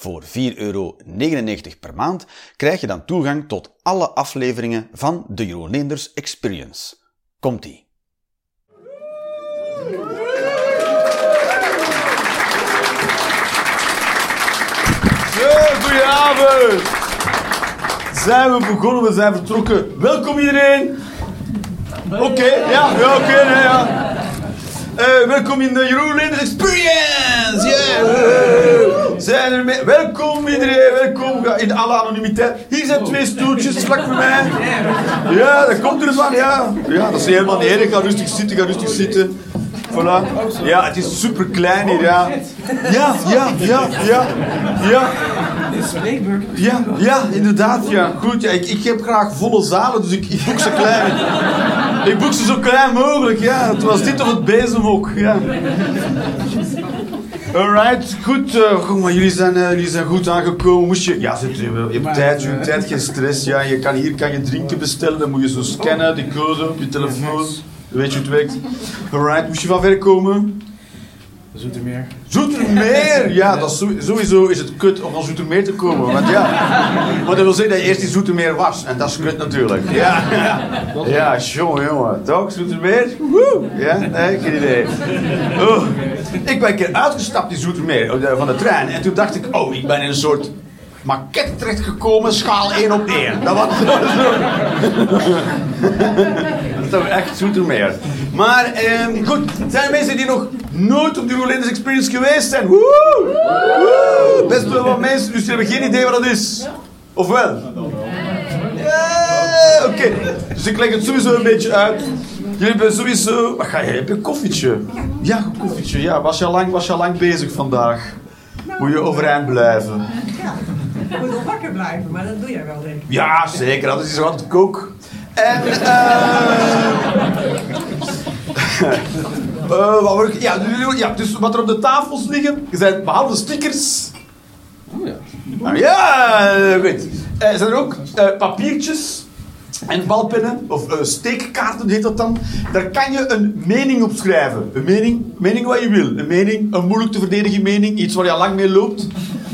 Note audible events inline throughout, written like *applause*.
Voor 4,99 euro per maand krijg je dan toegang tot alle afleveringen van de Jeroen Leenders Experience. Komt-ie! Goedenavond! Zijn we begonnen, we zijn vertrokken. Welkom iedereen! Oké, ja, ja oké, ja. Eh, welkom in de Jeroen Leenders Experience! Yeah! Zijn er mee? Welkom iedereen, welkom in alle anonimiteit. Hier zijn twee stoeltjes vlak voor mij. Ja, dat komt ervan, ja. Ja, dat is helemaal niet erg. Ga rustig zitten, ga rustig zitten. Voilà. Ja, het is super klein hier, ja. Ja, ja, ja, ja. Ja. Ja, ja, inderdaad, ja. Goed, ja, ik, ik heb graag volle zalen, dus ik, ik boek ze klein. Ik boek ze zo klein mogelijk, ja. Het was dit of het bezemhok, ja. Alright, goed. eh, goed, maar jullie zijn, eh, jullie zijn goed aangekomen. Moest je... Ja, zit, je, je hebt tijd, je hebt tijd, geen stress. Ja, je kan, hier kan je drinken bestellen, dan moet je zo scannen, die code op je telefoon. Weet je hoe het werkt. Alright, moest je van ver komen? Zoetermeer. Zoetermeer! *laughs* Ja, dat is sowieso- is het kut om van Zoetermeer te komen. Want ja, *laughs* maar dat wil zeggen dat je eerst in Zoetermeer was. En dat is kut natuurlijk. Ja, ja jongen, jongen. Toch, Zoetermeer? Woe! Ja, nee, geen idee. Oh. Ik ben een keer uitgestapt in Zoetermeer van de trein. En toen dacht ik, oh, ik ben in een soort maquette terechtgekomen, schaal 1 op 1. Dat was *laughs* Dat is toch echt Zoetermeer. Maar ehm, goed, zijn er mensen die nog nooit op de Rolanders Experience geweest zijn? Woe! Woe! Best wel wat mensen, dus die hebben geen idee wat dat is. Of wel? Ja, Oké, dus ik leg het sowieso een beetje uit. Jullie hebben sowieso... Wat ga je? Heb je een koffietje? Ja, een koffietje. Ja, was je al lang, was je al lang bezig vandaag? Moet je overeind blijven? Je moet nog wakker blijven, maar dat doe jij wel, denk ik. Ja, zeker. Dat is zo altijd kook. En, eh *laughs* eh, wat ik- ja, dus wat er op de tafels liggen, zijn behalve stickers. Oh ja. Ah, ja, eh, goed. Eh, zijn er ook eh, papiertjes en balpennen, of eh, steekkaarten heet dat dan. Daar kan je een mening op schrijven. Een mening, mening wat je wil. Een mening, een moeilijk te verdedigen mening, iets waar je al lang mee loopt.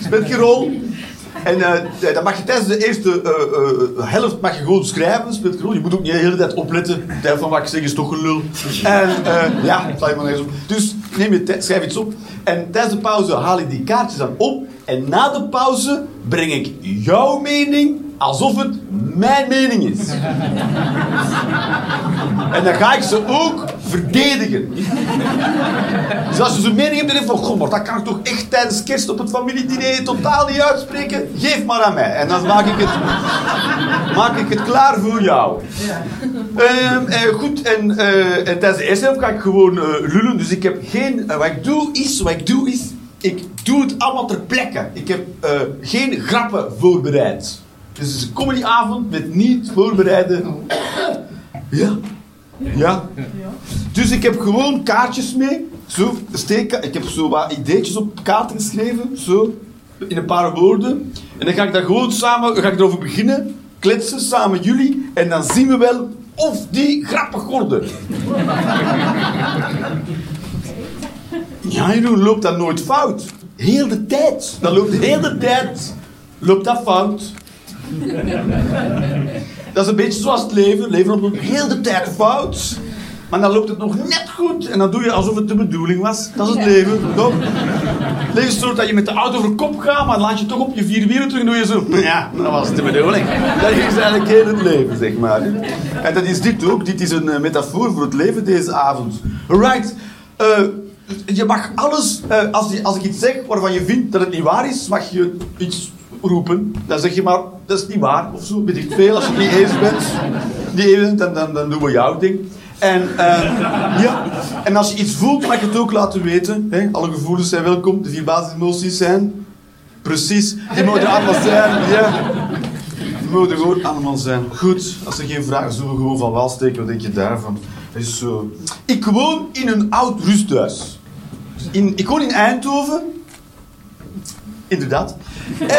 Speelt geen rol. En dan mag je tijdens de eerste eh, eh, helft mag je gewoon schrijven, speelt. Je moet ook niet de hele tijd opletten. Helft van wat ik zeg is toch een lul. En ja, sla je maar nergens op. Dus neem je tijd, schrijf iets op. En tijdens de pauze haal ik die kaartjes dan op. En na de pauze breng ik jouw mening alsof het mijn mening is. En dan ga ik ze ook verdedigen. Dus als je zo'n mening hebt, dan denk je van, goh, dat kan ik toch echt tijdens kerst op het familiediner totaal niet uitspreken? Geef maar aan mij. En dan maak ik het, maak ik het klaar voor jou. Ehm, eh, goed, en, eh, en tijdens de eerste helft ga ik gewoon eh, lullen. Dus ik heb geen... wat ik doe is... Wat ik doe is... Ik doe het allemaal ter plekke. Ik heb eh, geen grappen voorbereid. Dus het is een comedyavond met niet voorbereide... Ja. Ja. Dus ik heb gewoon kaartjes mee. Zo, steken. Ik heb zo wat ideetjes op kaarten geschreven. Zo. In een paar woorden. En dan ga ik daar gewoon samen ga ik erover beginnen. Kletsen samen jullie. En dan zien we wel of die grappig worden. Ja, Jeroen, loopt dat nooit fout? Heel de tijd. Dat loopt de hele tijd. Loopt dat fout? Dat is een beetje zoals het leven. Het leven loopt heel de tijd fout. Maar dan loopt het nog net goed. En dan doe je alsof het de bedoeling was. Dat is het leven, toch? Het leven is zo dat je met de auto voor kop gaat, maar dan laat je toch op je vier wielen terug en doe je zo. Ja, dat was de bedoeling. Dat is eigenlijk heel het leven, zeg maar. En dat is dit ook. Dit is een eh, metafoor voor het leven deze avond. Right. Eh, je mag alles, eh, als, als ik iets zeg waarvan je vindt dat het niet waar is, mag je iets roepen. Dan zeg je maar, dat is niet waar, of zo, weet ik veel. Als je het niet eens bent, niet eens dan, dan, dan doen we jouw ding. En, eh, ja. en als je iets voelt, mag je het ook laten weten. Hè? Alle gevoelens zijn welkom. De vier basisemoties zijn... Precies, die mogen allemaal zijn. Ja. Het mogen gewoon allemaal zijn. Goed, als er geen vragen zullen we gewoon van wal steken. Wat denk je daarvan? Dat zo... Ik woon in een oud rusthuis. In, ik woon in Eindhoven. Inderdaad. Dat. *laughs*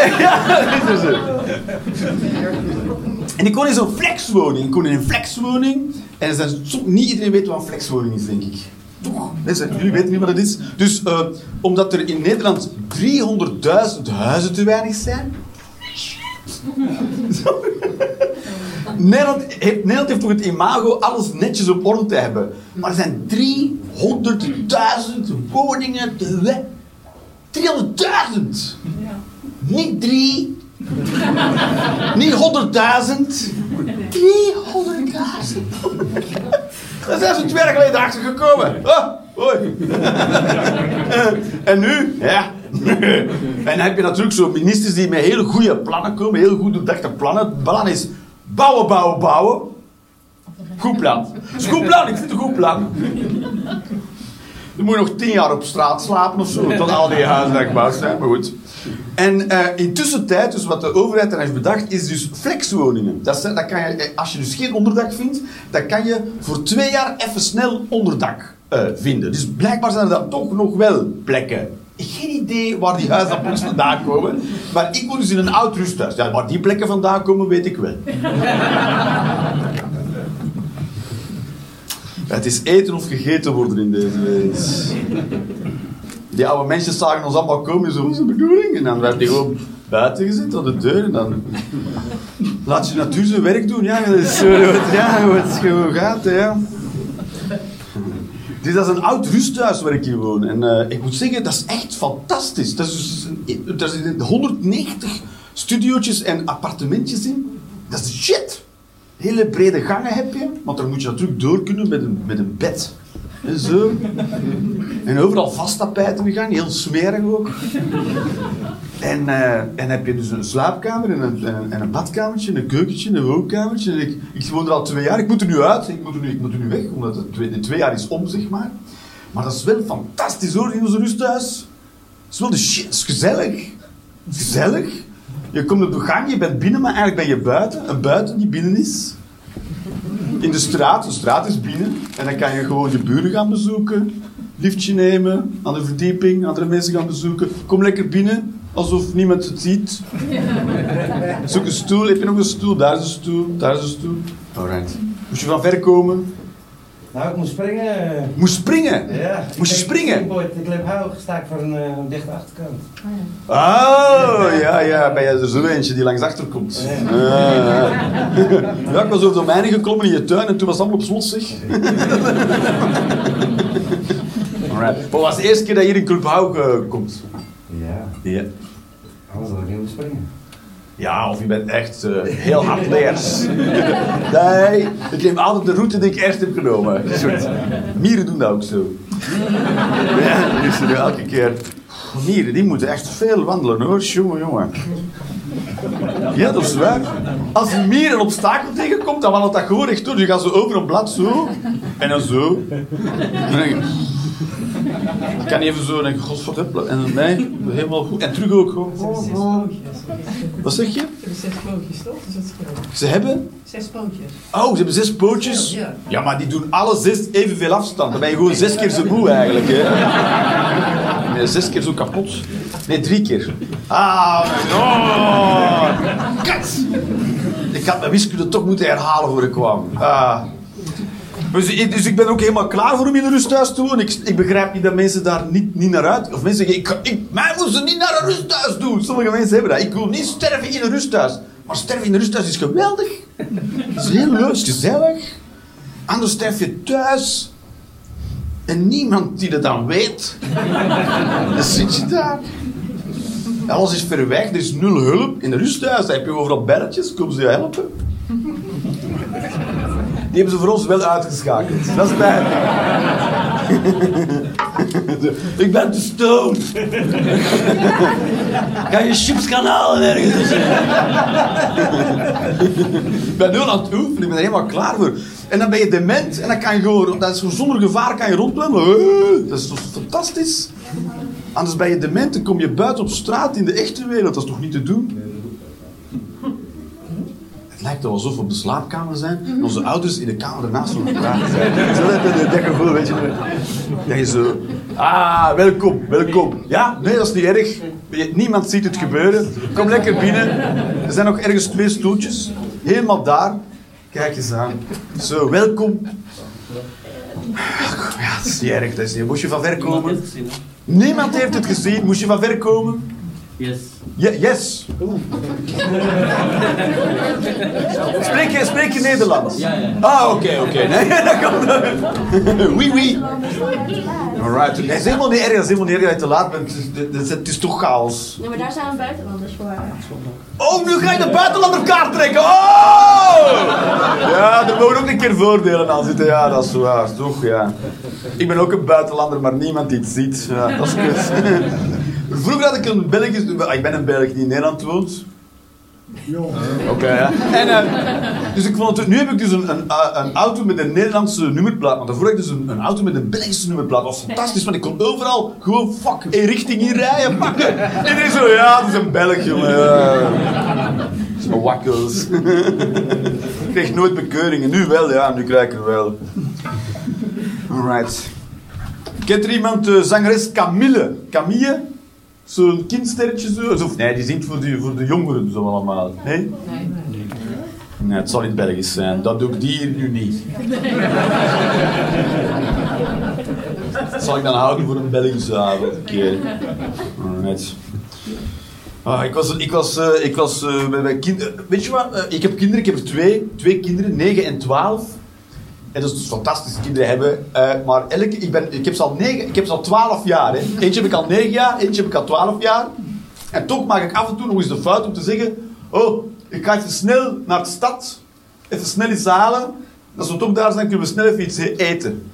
En ik woon in zo'n flexwoning. Ik woon in een flexwoning. En som- niet iedereen weet wat een flexwoning is, denk ik. Toch? Jullie weten niet wat het is. Dus eh, omdat er in Nederland 300.000 huizen te weinig zijn. *laughs* Nederland heeft, Nederland heeft toch het imago alles netjes op orde te hebben. Maar er zijn 300.000 woningen te weinig. 300.000! Niet drie. *laughs* Niet 100.000. 300.000. Daar zijn ze twee jaar geleden achter gekomen. Oh, hoi. en nu? Ja. en dan heb je natuurlijk zo ministers die met hele goede plannen komen, heel goed doordachte plannen. Het plan is bouwen, bouwen, bouwen. Goed plan. Het is goed plan, ik vind het een goed plan. Dan moet je nog tien jaar op straat slapen of zo, tot al die huizen gebouwd zijn, maar goed. En eh intussen tijd, dus wat de overheid dan heeft bedacht, is dus flexwoningen. Dat, dat kan je, eh, als je dus geen onderdak vindt, dan kan je voor twee jaar even snel onderdak eh, vinden. Dus blijkbaar zijn er dan toch nog wel plekken. Geen idee waar die plots vandaan komen. Maar ik woon dus in een oud rusthuis. Ja, waar die plekken vandaan komen, weet ik wel. *laughs* Het is eten of gegeten worden in deze wereld. Die oude mensen zagen ons allemaal komen, zo, is de bedoeling? En dan werd die gewoon buiten gezet aan de deur en dan... Laat je natuur zijn werk doen, ja, dat is zo ja, hoe het gewoon gaat, ja. Dat is een oud rusthuis waar ik hier woon. En eh, ik moet zeggen, dat is echt fantastisch. Dat is dus een, daar zitten 190 studiootjes en appartementjes in. Dat is shit. Hele brede gangen heb je, want daar moet je natuurlijk door kunnen met een, met een bed. En zo. En overal vast in de gang, heel smerig ook. En, eh, en heb je dus een slaapkamer en een, en, en een badkamertje, een keukentje, een woonkamertje. Ik, ik woon er al twee jaar, ik moet er nu uit, ik moet er nu, ik moet er nu weg, omdat het twee, twee jaar is om, zeg maar. Maar dat is wel fantastisch hoor, in onze rusthuis. Het is wel de shit, het is gezellig. Gezellig. Je komt op de gang, je bent binnen, maar eigenlijk ben je buiten. Een buiten die binnen is. In de straat, de straat is binnen. En dan kan je gewoon je buren gaan bezoeken. Liftje nemen, aan de verdieping, andere mensen gaan bezoeken. Kom lekker binnen, alsof niemand het ziet. *laughs* Zoek een stoel, heb je nog een stoel? Daar is een stoel, daar is een stoel. Alright. Moest je van ver komen? Nou, ik moest springen. Moest springen! Ja. Moest je springen? Ik de clip hoog, sta ik voor een, eh, een dichte achterkant. Oh, ja, ja, ben jij er zo eentje die langs achter komt? Ja. Ah. *laughs* Ja, ik was over de mijnen geklommen in je tuin en toen was het allemaal op slot, zeg. *laughs* Alright. Wat was de eerste keer dat je hier in Club Houk eh, komt? Ja, Ja. anders had ik niet moeten springen. Ja, of je bent echt eh, heel hard leers. *laughs* Nee, ik neem altijd de route die ik eerst heb genomen. Soort- Mieren doen dat ook zo. Ja, is er elke keer. Mieren, die moeten echt veel wandelen hoor. Jongen, jongen. Ja, dat is waar. Als een mier een obstakel tegenkomt, dan wandelt dat gewoon recht door. Je gaat zo over een blad zo. En dan zo. En dan denk je, ik kan even zo denken, godverdomme. En nee, helemaal goed. En terug ook gewoon. Zes pootjes. Wat zeg je? Ze hebben zes pootjes, toch? Dus. Ze hebben... Zes pootjes. Oh, ze hebben zes pootjes. Ja. Maar die doen alle zes evenveel afstand. Dan ben je gewoon zes keer zo moe eigenlijk. Hè? Nee, zes keer zo kapot. Nee, drie keer. Ah, oh. Kat. Ik had mijn wiskunde toch moeten herhalen voor ik kwam. Ah. Dus, ik- dus ik ben ook helemaal klaar voor om in een rusthuis te wonen. Ik, ik begrijp niet dat mensen daar niet, niet naar uit... Of mensen zeggen, ik, ik, mij moeten niet naar een rusthuis doen. Sommige mensen hebben dat. Ik wil niet sterven in een rusthuis. Maar sterven in een rusthuis is geweldig. Het is heel leuk, gezellig. Anders sterf je thuis. En niemand die dat dan weet. Dan zit je daar. Alles is ver weg, er is nul hulp. In een rusthuis heb je overal belletjes, komen ze je helpen. Die hebben ze voor ons wel uitgeschakeld. Dat is pijnlijk. *laughs* Ik ben te stoned. *laughs* Ga je chips gaan ergens? Ik ben nu aan het oefenen, ik ben er helemaal klaar voor. En dan ben je dement en dan kan je gewoon, dat is zonder gevaar kan je rondlopen. Dat is toch fantastisch? Anders ben je dement en kom je buiten op straat in de echte wereld. Dat is toch niet te doen? Lijkt het alsof we op de slaapkamer zijn. En onze ouders in de kamer ernaast nog praten zijn. Zo heb je dat gevoel, weet je. Dat je zo... Ah, welkom, welkom. Ja, nee, dat is niet erg. Niemand ziet het gebeuren. Kom lekker binnen. Er zijn nog ergens twee stoeltjes. Helemaal daar. Kijk eens aan. Zo, welkom. Ja, dat is niet erg. Dat is niet... Moest je van ver komen? Niemand heeft het gezien. Moest je van ver komen? Yes. Ja, yes. *laughs* Spreek je, spreek je Nederlands? Ja, ja. Ah, oké, oké. Nee, *laughs* dat kan Oui, oui. Alright. Nee, het is helemaal niet erg, het is helemaal niet erg dat je te laat bent. Het is, het is, toch chaos. Ja, maar daar zijn we buitenlanders voor. Oh, nu ga je de buitenlander kaart trekken. Oh! Ja, er mogen ook een keer voordelen aan zitten. Ja, dat is waar. Toch, ja. Ik ben ook een buitenlander, maar niemand die het ziet. Ja, dat is kut. Vroeger had ik een Belgisch... Ik ben een Belg die in Nederland woont. Oké, ja. En, eh, dus ik vond het, nu heb ik dus een, een, een auto met een Nederlandse nummerplaat. Maar daarvoor had ik dus een, een auto met een Belgische nummerplaat. Dat was fantastisch, want ik kon overal gewoon fuck in richting in rijden pakken. En ik zo, ja, het is een Belg, jongen. Ja. Zo wakkels. ik kreeg nooit bekeuringen. Nu wel, ja, nu krijg ik er wel. Alright. Kent er iemand de zangeres Camille? Camille? Zo'n kindsterretje zo? Of, nee, die zingt voor de, voor de jongeren zo allemaal. Nee? Nee. Nee, het zal niet Belgisch zijn. Dat doe ik die nu niet. Dat zal ik dan houden voor een Belgische avond. een keer. Alright. Ah, ik was, ik was, eh, ik was eh, bij mijn kinderen. Weet je wat? Eh, ik heb kinderen, ik heb twee. Twee kinderen, 9 en 12. En dat is dus fantastisch kinderen hebben. Eh, maar elke, ik, ben, ik, heb ze al negen, ik heb ze al 12 jaar. Hè. Eentje heb ik al 9 jaar, eentje heb ik al 12 jaar. En toch maak ik af en toe nog eens de fout om te zeggen: Oh, ik ga even snel naar de stad. Even snel iets halen. Als we toch daar zijn, kunnen we snel even iets eten.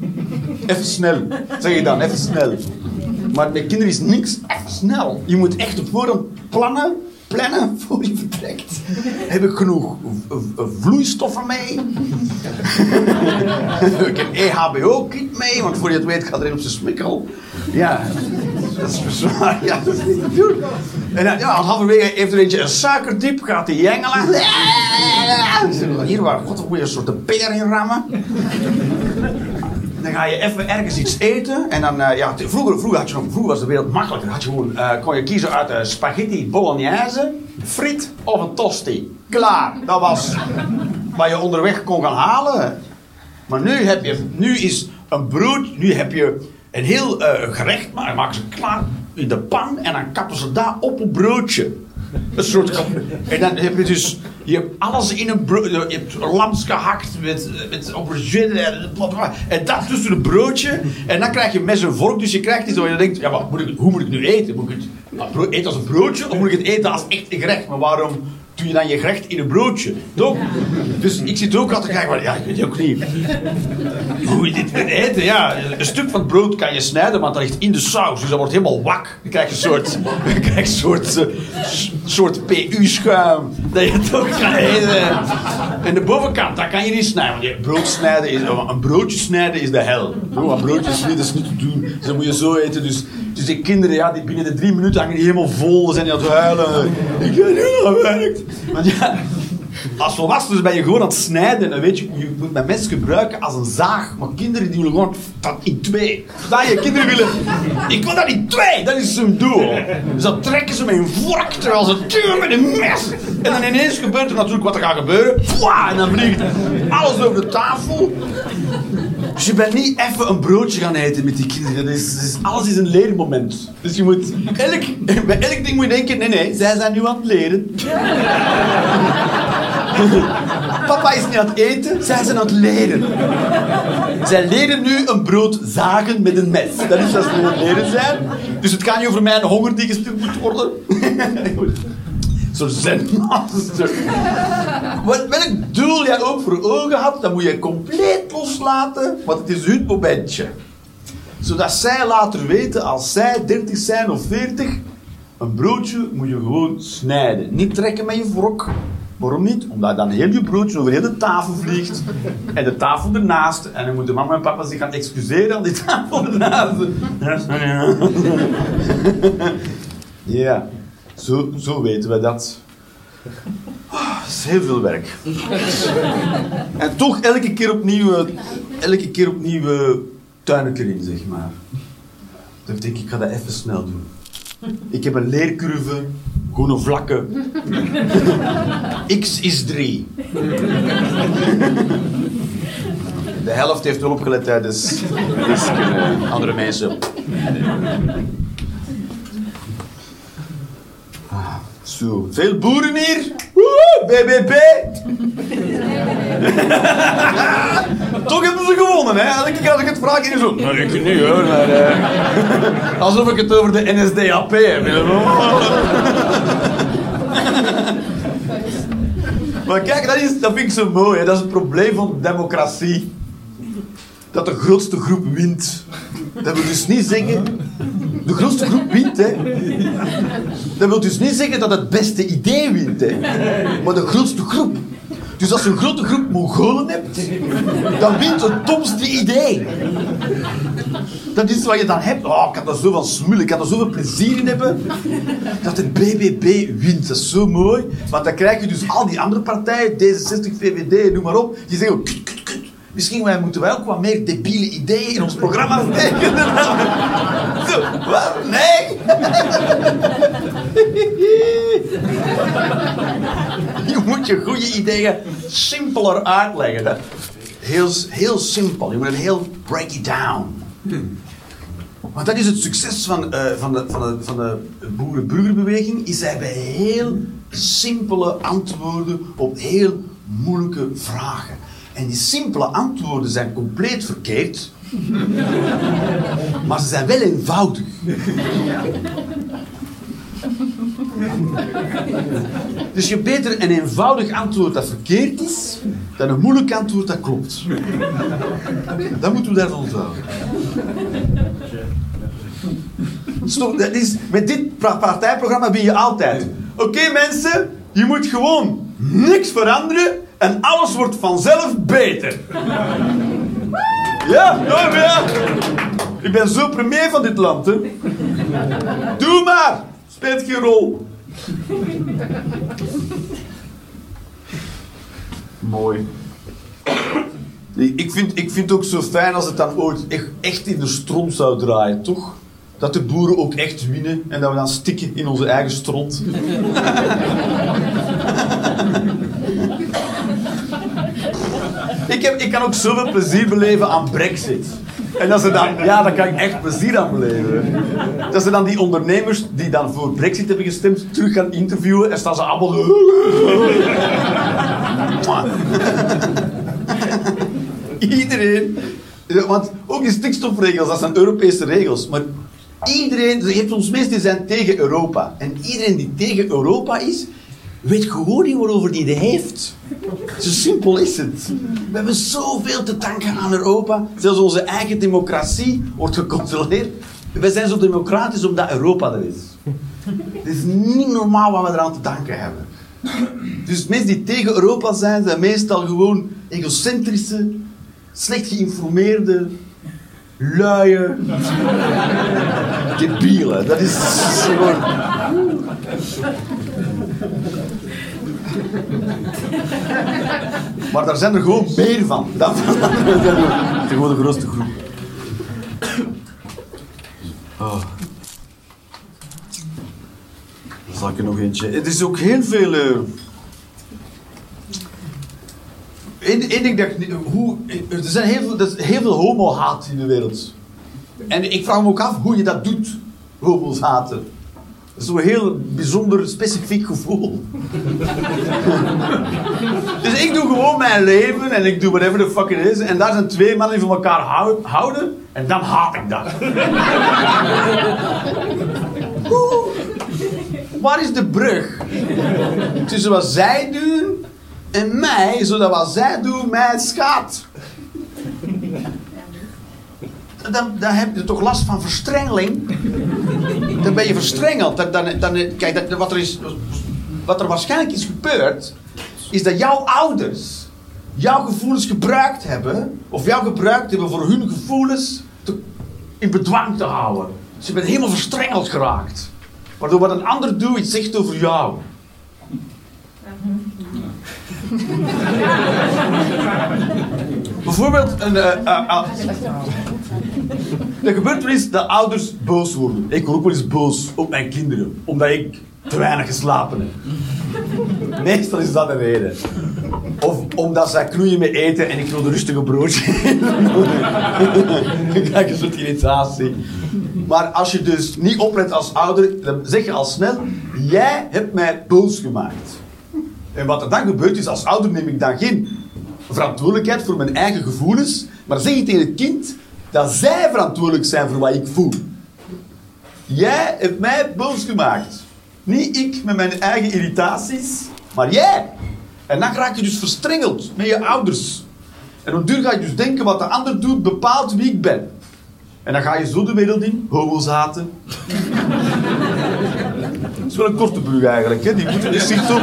*laughs* Even snel, zeg ik dan, even snel. Maar met kinderen is niks even snel. Je moet echt op voorhand plannen, plannen voor je vertrekt. Heb ik genoeg vloeistoffen mee? *laughs* ik heb EHBO-kit mee, want voor je het weet gaat er een op zijn smikkel. Ja, dat is bezwaar. Ja. En dan, ja, halverwege heeft er eentje een suikerdiep, gaat die jengelen. Hier waar, je een soort de peer in rammen. Dan ga je even ergens iets eten. En dan, eh, ja, vroeger, vroeger, had je nog, vroeger was de wereld makkelijker. Had je gewoon, eh, kon je kiezen uit eh, spaghetti bolognese, friet of een tosti. Klaar, dat was wat je onderweg kon gaan halen. Maar nu, heb je, nu is een brood, nu heb je een heel gerecht, maar maken ze klaar in de pan en dan kappen ze daar op een broodje. Een soort en dan heb je dus, je hebt alles in een brood, je hebt lams gehakt met, met aubergine en en dat tussen een broodje. En dan krijg je mes en vork, dus je krijgt iets waar je denkt, ja, maar moet ik, hoe moet ik nu eten? Moet ik het eten als een broodje of moet ik het eten als echt een gerecht? Maar waarom doe je dan je gerecht in een broodje? Toch? Dus ik zit ook altijd te kijken, maar ja, ik weet ook niet. Hoe je dit moet eten, ja. Een stuk van het brood kan je snijden, want dat ligt in de saus. Dus dat wordt helemaal wak. Dan krijg je een soort, je een soort, eh, soort PU-schuim. Dat je toch kan eten. En de bovenkant, dat kan je niet snijden. Want je brood snijden is, een broodje snijden is de hel. Een broodje snijden is niet te doen. Dus dat moet je zo eten. Dus, dus die kinderen, ja, die binnen de drie minuten hangen helemaal vol. Dan zijn die aan het huilen. Ik weet niet hoe dat werkt. Want ja... Als volwassenen ben je gewoon aan het snijden. Weet je, je moet mijn mes gebruiken als een zaag. Maar kinderen die willen gewoon dat in twee. Dat je kinderen willen. Ik wil dat in twee. Dat is hun doel. Dus dan trekken ze met een vork terwijl ze duwen met een mes. En dan ineens gebeurt er natuurlijk wat er gaat gebeuren. En dan vliegt alles over de tafel. Dus je bent niet even een broodje gaan eten met die kinderen. Alles is een leermoment. Dus je moet elk, *laughs* bij elk ding moet je denken: nee, nee, zij zijn nu aan het leren. *laughs* Papa is niet aan het eten, zij zijn aan het leren. Zij leren nu een brood zagen met een mes. Dat is wat ze aan het leren zijn. Dus het gaat niet over mijn honger die gestuurd moet worden. *laughs* Zo'n zenmaster. *laughs* Wat- Welk doel jij ook voor ogen had, dat moet je compleet loslaten, want het is hun momentje. Zodat zij later weten, als zij 30 zijn of 40, een broodje moet je gewoon snijden. Niet trekken met je vork. Waarom niet? Omdat dan heel je broodje over heel de tafel vliegt. En de tafel ernaast. En dan moeten mama en papa zich gaan excuseren aan die tafel ernaast. *laughs* Ja, zo, zo weten we dat. Ah, Dat is heel veel werk. en toch elke keer opnieuw, eh, elke keer opnieuw eh, erin, zeg maar. Dan denk ik, ik ga dat even snel doen. Ik heb een leercurve, gewoon een vlakke. X is 3. De helft heeft wel opgelet tijdens. Andere mensen. Zo, veel boeren hier. Woehoe, BBB. *laughs* Toch hebben ze gewonnen, hè? Elke keer als ik het vraag, is zo... Nou, ik niet, hoor. Maar, eh, *laughs* alsof ik het over de NSDAP heb. *laughs* maar kijk, dat, is, dat vind ik zo mooi. Dat is het probleem van democratie. Dat de grootste groep wint. Dat wil dus niet zeggen... De grootste groep wint, hè. Dat wil dus niet zeggen dat het beste idee wint, hè. Maar de grootste groep. Dus als je een grote groep Mongolen hebt, dan wint het domste idee. Dat is wat je dan hebt. Oh, ik had er zo van smullen, ik had er zoveel plezier in hebben. Dat het BBB wint, dat is zo mooi. Want dan krijg je dus al die andere partijen, D66, VVD, noem maar op. Die zeggen, oh, kut, kut, kut. Misschien wij moeten ook wat meer debiele ideeën in ons programma steken. Wat? Nee? *laughs* Je moet je goede ideeën simpeler uitleggen. Hè? Heel, heel simpel. Je moet het heel break it down. Want dat is het succes van, eh, van, de, van, de, van de boerenburgerbeweging. Is zij bij heel simpele antwoorden op heel moeilijke vragen. En die simpele antwoorden zijn compleet verkeerd. *laughs* maar ze zijn wel eenvoudig. *laughs* Dus je beter een eenvoudig antwoord dat verkeerd is, dan een moeilijk antwoord dat klopt. Dat moeten we daarvan onthouden. Stop, dat is, met dit partijprogramma ben je altijd. Oké mensen, je moet gewoon niks veranderen en alles wordt vanzelf beter. Ja, maar ja. Ik ben zo premier van dit land, hè. Doe maar. Speelt geen rol. Mooi. Ik vind, ik vind het ook zo fijn als het dan ooit echt, echt in de stront zou draaien, toch? Dat de boeren ook echt winnen en dat we dan stikken in onze eigen stront. Ik, heb, ik kan ook zoveel plezier beleven aan Brexit. En dat ze dan, ja, daar kan ik echt plezier aan beleven. Dat ze dan die ondernemers die dan voor Brexit hebben gestemd, terug gaan interviewen en staan ze allemaal. *laughs* Iedereen. Want ook die stikstofregels, dat zijn Europese regels. Maar iedereen, je hebt ons mensen zijn tegen Europa. En iedereen die tegen Europa is, weet gewoon niet waarover die het heeft. Zo simpel is het. We hebben zoveel te danken aan Europa. Zelfs onze eigen democratie wordt gecontroleerd. We zijn zo democratisch omdat Europa er is. Het is niet normaal wat we eraan te danken hebben. Dus mensen die tegen Europa zijn, zijn meestal gewoon egocentrische, slecht geïnformeerde, luie, debielen. Dat is gewoon... *laughs* Maar daar zijn er gewoon meer van. Van de, *laughs* gewoon de grootste groep. Oh. Dan zal ik er nog eentje. Het is ook heel veel. eh, Eén ding dat ik hoe, er zijn heel veel, er is heel veel homo-haat in de wereld. En ik vraag me ook af hoe je dat doet, homo's haten. Zo'n heel bijzonder specifiek gevoel. *laughs* dus ik doe gewoon mijn leven en ik doe whatever the fuck it is. En daar zijn twee mannen die van elkaar hou- houden. En dan haat ik dat. *laughs* Waar is de brug tussen wat zij doen en mij, zodat wat zij doen mij schaadt? Dan, dan heb je toch last van verstrengeling? *laughs* Dan ben je verstrengeld. Dan, dan, dan, kijk, dat, wat, er is, wat er waarschijnlijk is gebeurd, is dat jouw ouders jouw gevoelens gebruikt hebben, of jou gebruikt hebben voor hun gevoelens te- in bedwang te houden. Dus je bent helemaal verstrengeld geraakt. Waardoor wat een ander doet iets zegt over jou. Bijvoorbeeld, een, ah. *laughs* er gebeurt wel eens dat ouders boos worden. Ik word ook wel eens boos op mijn kinderen, omdat ik te weinig geslapen heb. *laughs* Meestal is dat de reden. Of omdat zij knoeien met eten en ik wil de rustige broodje. Dan krijg je een irritatie. Maar als je dus niet oplet als ouder, dan zeg je al snel: Jij hebt mij boos gemaakt. En wat er dan gebeurt is, als ouder neem ik dan geen verantwoordelijkheid voor mijn eigen gevoelens, maar zeg je tegen het kind dat zij verantwoordelijk zijn voor wat ik voel. Jij hebt mij boos gemaakt. Niet ik met mijn eigen irritaties, maar jij. En dan raak je dus verstrengeld met je ouders. En op duur ga je dus denken wat de ander doet bepaalt wie ik ben. En dan ga je zo de wereld in, homo's haten. *laughs* Dat is wel een korte brug eigenlijk, hè? Die moeten zich toch...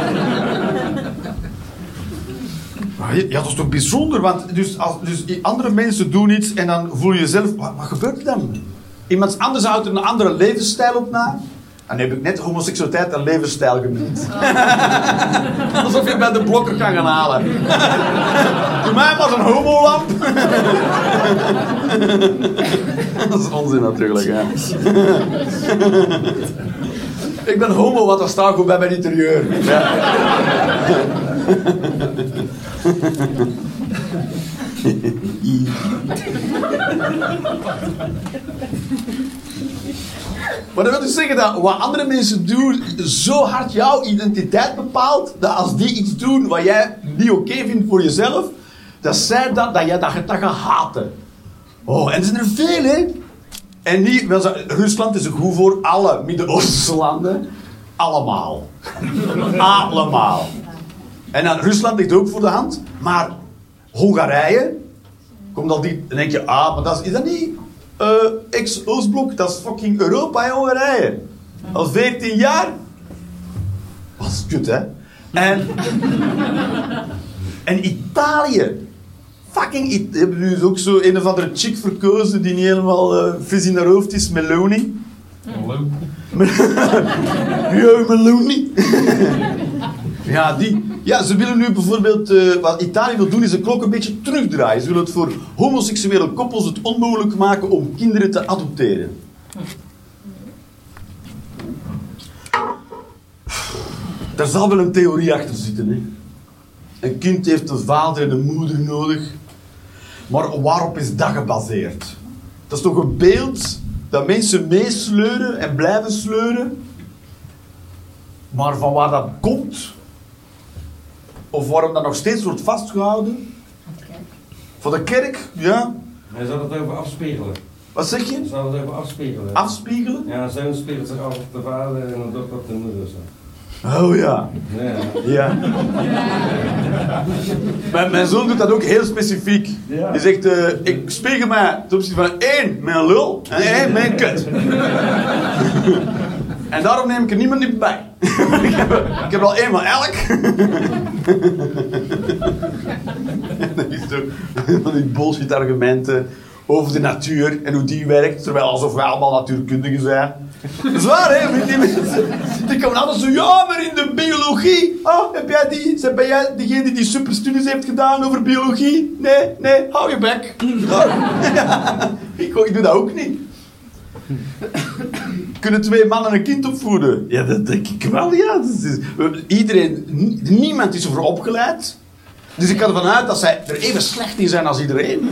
Ja, dat is toch bijzonder, want dus als, dus andere mensen doen iets en dan voel je jezelf... Wat, wat gebeurt er dan? Iemand anders houdt er een andere levensstijl op na. En nu heb ik net homoseksualiteit een levensstijl genoemd. *laughs* Alsof je bij de blokker kan gaan halen. *laughs* Doe mij maar een homolamp. *laughs* dat is onzin natuurlijk, hè. ik ben homo, want dat staat goed bij mijn interieur. Ja. *laughs* Maar dat wil dus zeggen dat wat andere mensen doen zo hard jouw identiteit bepaalt, dat als die iets doen wat jij niet oké vindt voor jezelf, dat zij dat, dat jij dat, dat gaat haten. Oh, en er zijn er veel, hè? En niet, Rusland is goed voor alle Midden-Oosterse landen. Allemaal. *laughs* Allemaal. En dan Rusland ligt ook voor de hand, maar Hongarije, komt al die, dan denk je, ah, maar dat is, is dat niet eh, ex-Oostblok? Dat is fucking Europa en Hongarije. Al 14 jaar. Wat is kut, hè? En, en Italië. Fucking Italië. Hebben nu ook zo een of andere chick verkozen die niet helemaal eh vis in haar hoofd is, Meloni. *laughs* Ja, Meloni. Ja, die. Ja, ze willen nu bijvoorbeeld... eh, wat Italië wil doen, is de klok een beetje terugdraaien. Ze willen het voor homoseksuele koppels het onmogelijk maken om kinderen te adopteren. Daar zal wel een theorie achter zitten. Hè? Een kind heeft een vader en een moeder nodig. Maar waarop is dat gebaseerd? Dat is toch een beeld dat mensen meesleuren en blijven sleuren. Maar van waar dat komt, of waarom dat nog steeds wordt vastgehouden? Van de kerk, ja. Hij zal het over afspiegelen. Wat zeg je? Hij zal het over afspiegelen. Afspiegelen? Ja, een zoon spiegelt zich af op de vader en dochter op de moeder. Zo. Oh ja. Ja. Ja. Mijn, mijn zoon doet dat ook heel specifiek. Ja. Die zegt, eh, ik spiegel mij ten opzichte van één, mijn lul, en één, mijn kut. En daarom neem ik er niemand niet bij. *laughs* ik, heb, ik heb al van elk. *laughs* dat is toch van die bullshit argumenten over de natuur en hoe die werkt, terwijl alsof wij allemaal natuurkundigen zijn. Dat is waar, hè? Die mensen, die komen altijd zo, ja, maar in de biologie. Oh, heb jij die, ben jij degene die die superstudies heeft gedaan over biologie? Nee, nee, hou je bek. *laughs* Ik, ik doe dat ook niet. Kunnen twee mannen een kind opvoeden? Ja, dat denk ik wel, ja. Dat is- iedereen, nie- niemand is ervoor opgeleid. Dus ik ga ervan uit dat zij er even slecht in zijn als iedereen.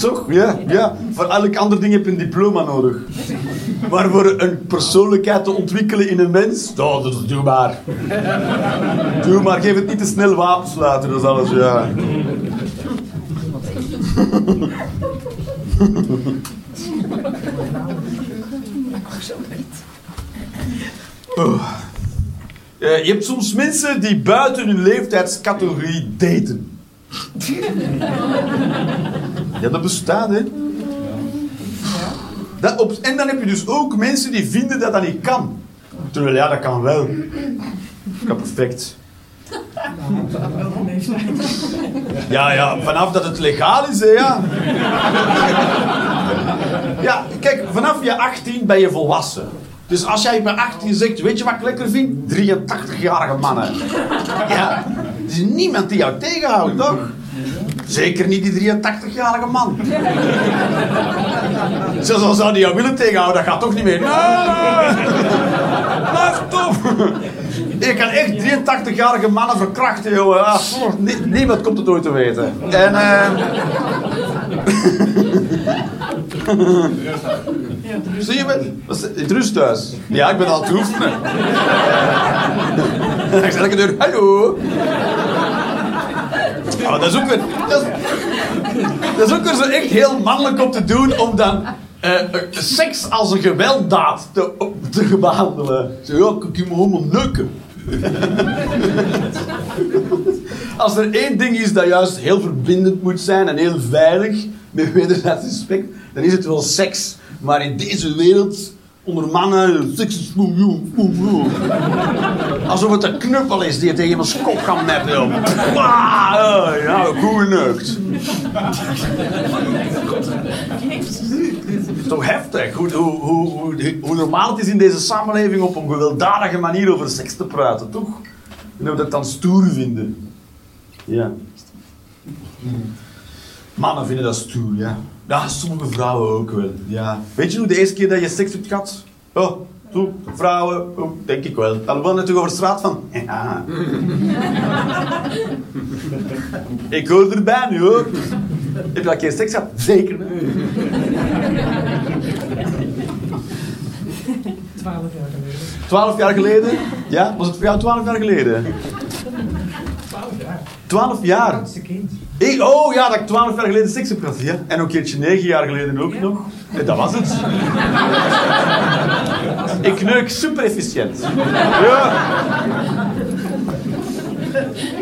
Toch? Ja, ja. Voor elk ander ding heb je een diploma nodig. Maar voor een persoonlijkheid te ontwikkelen in een mens, oh, dat is doe maar. Doe maar, geef het niet te snel wapens laten, dat is alles, ja. *laughs* Oh. Eh, je hebt soms mensen die buiten hun leeftijdscategorie daten. Ja, dat bestaat, hè. Dat op, en dan heb je dus ook mensen die vinden dat dat niet kan. Terwijl, ja, dat kan wel. Dat kan perfect. *laughs* Ja, ja, vanaf dat het legaal is, hè, ja. Ja, kijk, vanaf je 18 ben je volwassen. Dus als jij bij 18 zegt, weet je wat ik lekker vind? 83-jarige mannen. Ja, er is niemand die jou tegenhoudt, toch? Zeker niet die 83-jarige man. Zelfs al zou die jou willen tegenhouden, dat gaat toch niet meer. Nee! Blijf toch! Je kan echt 83-jarige mannen verkrachten, jongen. Ah, nie- niemand komt het ooit te weten. En, eh *laughs* Zie je me? Het rusthuis. Ja, ik ben al het oefenen. Ik zeg elke deur, hallo. Oh, dat is ook weer... Dat is, dat is ook weer zo echt heel mannelijk om te doen, om dan eh, eh, seks als een gewelddaad te, te behandelen. Zo, ja, ik kan me helemaal neuken. Als er één ding is dat juist heel verbindend moet zijn en heel veilig, met wederzijds respect, dan is het wel seks. Maar in deze wereld, onder mannen. Alsof het een knuppel is die je tegen iemands kop kan meppen. Ja, goed geneukt. Het is *laughs* toch heftig hoe, hoe, hoe, hoe, hoe normaal het is in deze samenleving op een gewelddadige manier over seks te praten, toch? En hoe we dat dan stoer vinden. Ja. Mannen vinden dat stoer, ja. Ja, sommige vrouwen ook wel, ja. Weet je hoe de eerste keer dat je seks hebt gehad? Oh, toe, vrouwen, oh, denk ik wel. Dan je toch over de straat van? *laughs* Ja. *laughs* ik hoor erbij nu, hoor. Heb je al een keer seks gehad? Zeker. 12 jaar geleden. Twaalf jaar geleden? Ja, was het voor jou twaalf jaar geleden? 12 jaar. Twaalf jaar? Oudste kind. Ik, oh ja, dat ik twaalf jaar geleden seks heb gehad. Ja. En ook een keertje negen jaar geleden ook nog. En dat was het. ik neuk super efficiënt. Ja.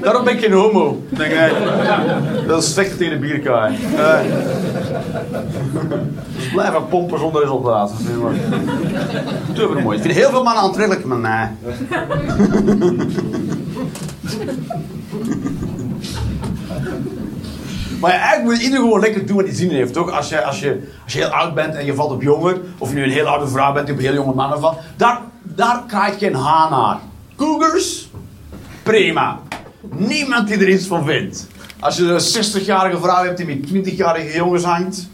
Daarom ben ik geen homo. Denk ik. Dat is vechten tegen de bierkaai. Eh. Dus blijven pompen zonder resultaat. Super mooi. Ik vind heel veel mannen aantrekkelijk, maar nee. *laughs* Maar eigenlijk moet iedereen gewoon lekker doen wat hij zin in heeft, toch? Als je, als, je, als je heel oud bent en je valt op jonger, of je nu een heel oude vrouw bent die op heel jonge mannen valt, daar, daar krijg je geen haan naar. Cougars? Prima. Niemand die er iets van vindt. Als je een 60-jarige vrouw hebt die met 20-jarige jongens hangt.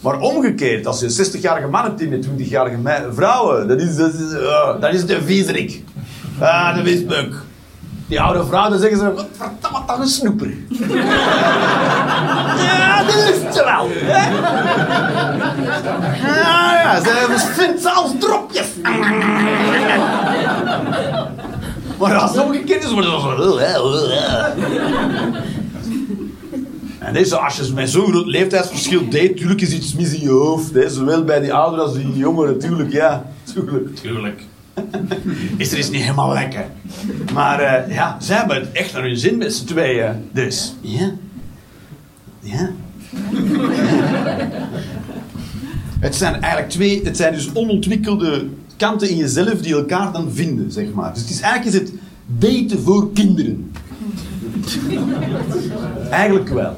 Maar omgekeerd, als je een 60-jarige man hebt die met 20-jarige me- vrouwen, dat is, dat is, eh, dan is een viezerik. Ah, de wisbuk. Die oude vrouw, zeggen ze, wat verdamme dan een snoeper. *laughs* ja, dat lust ze wel. Hè? Ja, ja, ze vindt ze als dropjes. *laughs* maar als is, wordt het zo... En deze, als je met zo'n groot leeftijdsverschil date, tuurlijk is iets mis in je hoofd. Hè. Zowel bij die ouderen als die jongeren, tuurlijk, ja. Tuurlijk, tuurlijk. *laughs* Is er iets niet helemaal lekker. Maar eh, ja, ze hebben het echt naar hun zin met z'n tweeën. Dus, ja. Ja. *laughs* het zijn eigenlijk twee, het zijn dus onontwikkelde kanten in jezelf die elkaar dan vinden, zeg maar. Dus het is, eigenlijk is het daten voor kinderen. *laughs* Eigenlijk wel.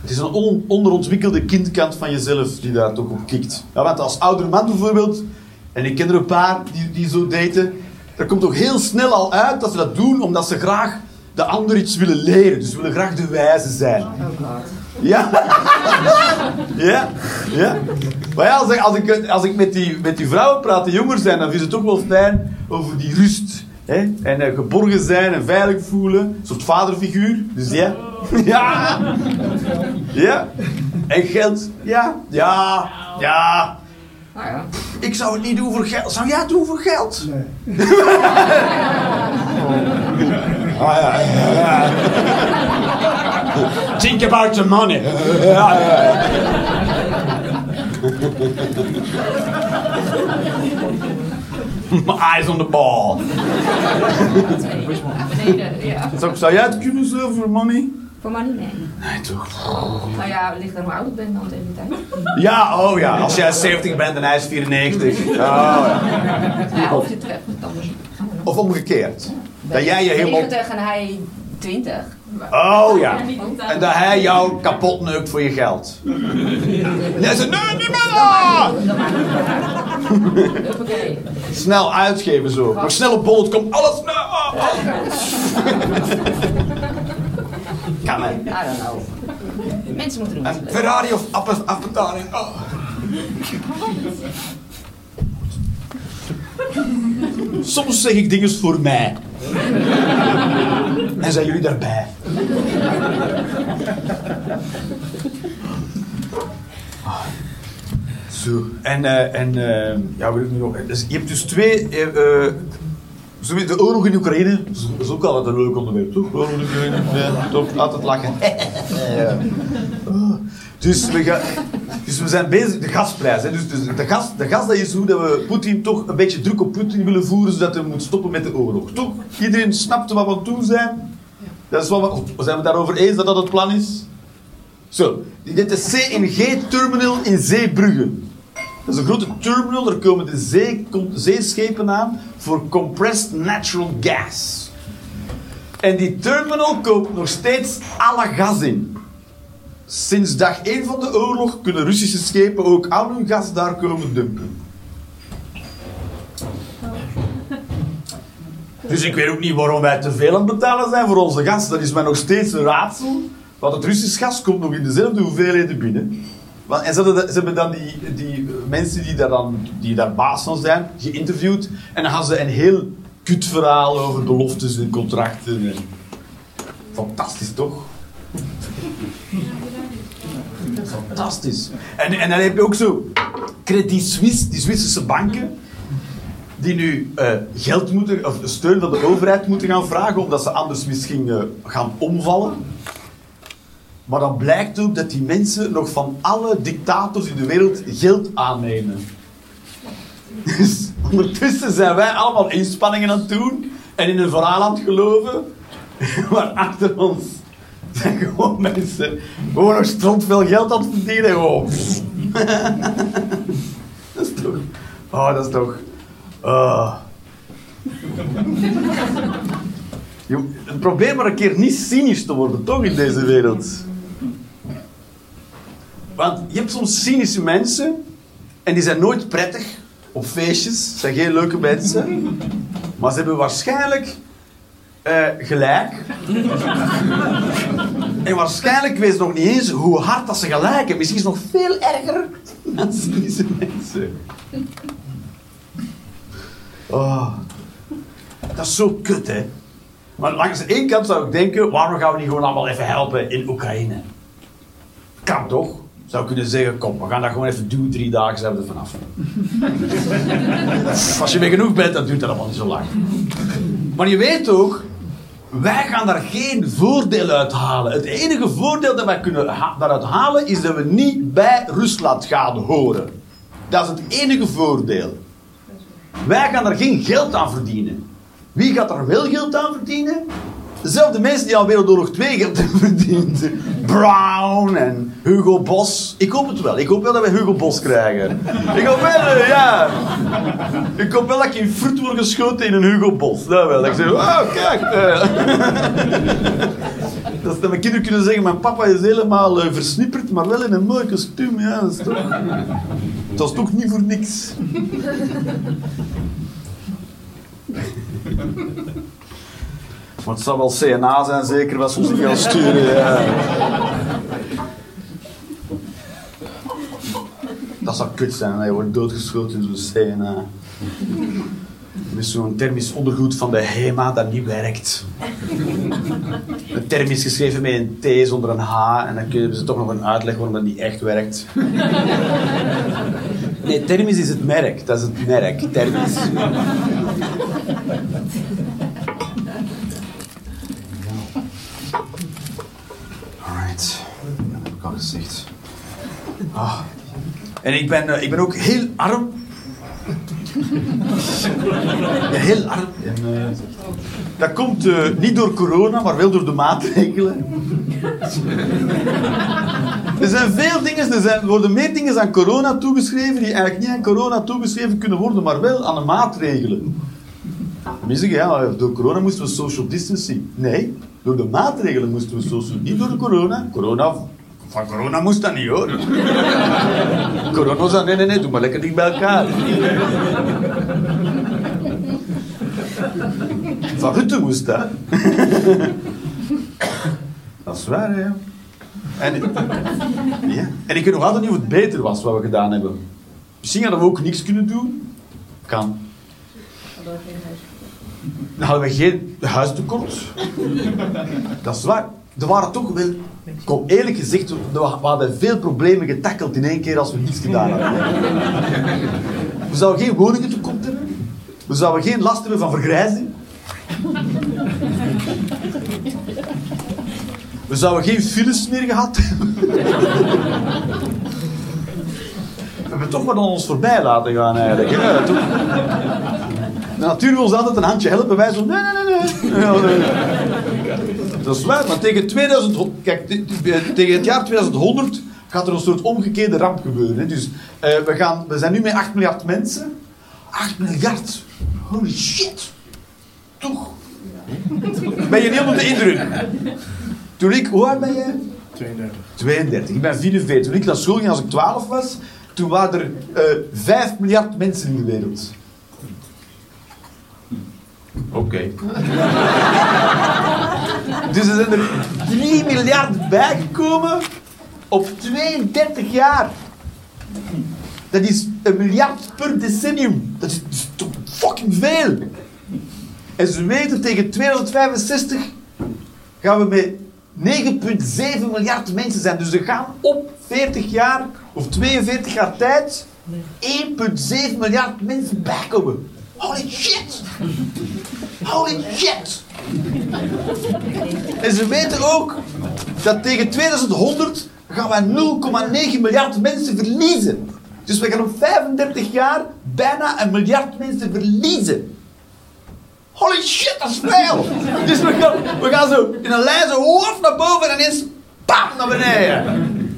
Het is een on- onderontwikkelde kindkant van jezelf die daar toch op kikt. Ja, want als ouder man bijvoorbeeld, en ik ken er een paar die, die zo daten, er komt toch heel snel al uit dat ze dat doen omdat ze graag de ander iets willen leren. Dus ze willen graag de wijze zijn. Ja. *laughs* ja. Ja. Maar ja, als ik, als ik, als ik met, die, met die vrouwen praat die jonger zijn, dan vinden ze het toch wel fijn over die rust. Hè? En eh, geborgen zijn en veilig voelen. Een soort vaderfiguur. Dus ja. *laughs* Ja. Ja. En geld. Ja. Ja. Ja. Nou ja. Ik zou het niet doen voor geld. Zou jij het doen voor geld? Nee. ah, ja, ja, ja. Think about the money. Ja, ja, ja. My eyes on the ball. Zou, zou jij het kunnen zo voor money? Voor money, nee. Nee, toch? Nou ja, het ligt er hoe oud ik ben dan tegen die tijd. *laughs* Ja, oh ja. Als jij 70 bent en hij is 94. *laughs* Oh, ja. Ja, of je treft het anders. Of omgekeerd. Dat jij je helemaal... 90 en hij 20. Oh ja. En dat hij jou kapot neukt voor je geld. *laughs* En hij zegt, nee, niet meer. Snel uitgeven zo. Maar snel op bollet komt alles. Ah, ah. Kan. I don't know. Mensen moeten doen Een. Ferrari of af- afbetaling. Oh. Soms zeg ik dingen voor mij. En zijn jullie daarbij? Zo. En, eh, en eh, ja, weet ik nu nog. Dus je hebt dus twee. eh, de oorlog in Oekraïne is ook altijd een leuk onderwerp, toch? Oorlog in Oekraïne, ja, toch? Altijd lachen. *laughs* Ja. Oh. Dus we, gaan, dus we zijn bezig, de gasprijs. Hè. Dus, dus de, gas, de gas dat is hoe dat we Poetin toch een beetje druk op Poetin willen voeren, zodat hij moet stoppen met de oorlog. Toch? Iedereen snapt wat we aan het doen zijn. Dat is wat we, zijn we daarover eens dat dat het plan is? Zo, dit is de CNG-terminal in Zeebrugge. Dat is een grote terminal, daar komen de zeeschepen aan voor compressed natural gas. En die terminal koopt nog steeds alle gas in. Sinds dag 1 van de oorlog kunnen Russische schepen ook al hun gas daar komen dumpen. Dus ik weet ook niet waarom wij te veel aan het betalen zijn voor onze gas. Dat is mij nog steeds een raadsel. Want het Russisch gas komt nog in dezelfde hoeveelheden binnen. Want- En ze hebben, ze hebben dan die, die mensen die daar, dan, die daar baas van zijn, geïnterviewd. En dan gaan ze een heel kut verhaal over beloftes en contracten. En... Fantastisch toch? Fantastisch. En, en dan heb je ook zo Credit Suisse, die Zwitserse banken, die nu eh, geld moeten, of steun van de overheid moeten gaan vragen, omdat ze anders misschien eh, gaan omvallen. Maar dan blijkt ook dat die mensen nog van alle dictators in de wereld geld aannemen. Dus ondertussen zijn wij allemaal inspanningen aan het doen en in een verhaal aan het geloven. *laughs* Maar achter ons zijn gewoon mensen gewoon nog stront veel geld aan het verdienen. Gewoon. *laughs* dat is toch... Oh, dat is toch... Je- Het probeer maar een keer niet cynisch te worden, toch, in deze wereld. Want je hebt soms cynische mensen en die zijn nooit prettig op feestjes, zijn geen leuke mensen, maar ze hebben waarschijnlijk eh, gelijk. en waarschijnlijk weten ze nog niet eens hoe hard dat ze gelijk hebben. Misschien is het nog veel erger dan cynische mensen. Oh, dat is zo kut, hè? Maar langs de ene kant zou ik denken, waarom gaan we niet gewoon allemaal even helpen in Oekraïne? Kan toch? Zou kunnen zeggen, kom, we gaan dat gewoon even doen, drie dagen zijn we er vanaf. *laughs* Als je weer genoeg bent, dan duurt dat allemaal niet zo lang. Maar je weet ook, wij gaan daar geen voordeel uit halen. Het enige voordeel dat wij kunnen ha- daaruit halen, is dat we niet bij Rusland gaan horen. Dat is het enige voordeel. Wij gaan er geen geld aan verdienen. Wie gaat er wel geld aan verdienen? Dezelfde mensen die aan Wereldoorlog 2 geld *laughs* hebben verdiend. Brown en Hugo Bos. Ik hoop het wel. Ik hoop wel dat we Hugo Bos krijgen. Ik hoop wel, eh, ja. Ik hoop wel dat ik in fruit word geschoten in een Hugo Bos. Dat wel. Dat ik zeg, oh kijk. eh. *laughs* Dat, dat mijn kinderen kunnen zeggen, mijn papa is helemaal eh, versnipperd, maar wel in een mooi kostuum. Ja, dat is toch... Dat toch niet voor niks. *laughs* Maar het zal wel CNA zijn, zeker, wat ze niet gaan sturen. Ja. Dat zou kut zijn, je wordt doodgeschoten in zo'n CNA. Met zo'n thermisch ondergoed van de HEMA dat niet werkt. Een geschreven met een T zonder een H en dan kunnen ze toch nog een uitleg waarom dat niet echt werkt. Nee, thermisch is het merk. Dat is het merk, thermisch. Ah. En ik ben, eh, ik ben ook heel arm. Ja, heel arm. En, eh, dat komt eh, niet door corona, maar wel door de maatregelen. Er zijn veel dingen, er zijn, worden meer dingen aan corona toegeschreven die eigenlijk niet aan corona toegeschreven kunnen worden, maar wel aan de maatregelen. Zeggen, ja, door corona moesten we social distancing. Nee, door de maatregelen moesten we social... Niet door de corona. Corona... Van corona moest dat niet, hoor. *laughs* corona zei, nee, nee, nee, doe maar lekker dicht bij elkaar. Van Rutte moest dat. *laughs* dat is waar. En, ja. en ik weet nog altijd niet of het beter was wat we gedaan hebben. Misschien hadden we ook niks kunnen doen. Kan. Dan hadden we geen huistekort. Dat is waar. Er waren toch wel... Kom, eerlijk gezegd, we hadden veel problemen getackeld in één keer als we niets gedaan hadden. We zouden geen woningen tekort hebben. We zouden geen last hebben van vergrijzing. We zouden geen files meer gehad hebben. We hebben toch wat aan ons voorbij laten gaan eigenlijk. Ja? De natuur wil ons altijd een handje helpen. Wij zo, nee, nee, nee. nee. Dat is waar, maar tegen, 2000, kijk, tegen het jaar 2100 gaat er een soort omgekeerde ramp gebeuren. Hè. Dus uh, we, gaan, we zijn nu met 8 miljard mensen. 8 miljard. Holy shit. Toch? Ben je niet onder de indruk? Toen ik, hoe oud ben jij? 32. 32. Ik ben 44. Toen ik naar school ging als ik 12 was, toen waren er uh, 5 miljard mensen in de wereld. Oké. Okay. Dus er zijn er 3 miljard bijgekomen op 32 jaar. Dat is een miljard per decennium. Dat is, dat is toch fucking veel. En ze weten tegen 2065 gaan we met 9,7 miljard mensen zijn. Dus er gaan op 40 jaar of 42 jaar tijd 1,7 miljard mensen bijkomen. Holy shit! Holy shit! En ze weten ook dat tegen 2100 gaan wij 0,9 miljard mensen verliezen. Dus we gaan op 35 jaar bijna een miljard mensen verliezen. Holy shit, dat is veel! Dus we gaan, we gaan zo in een lijn zo naar boven en ineens bam naar beneden.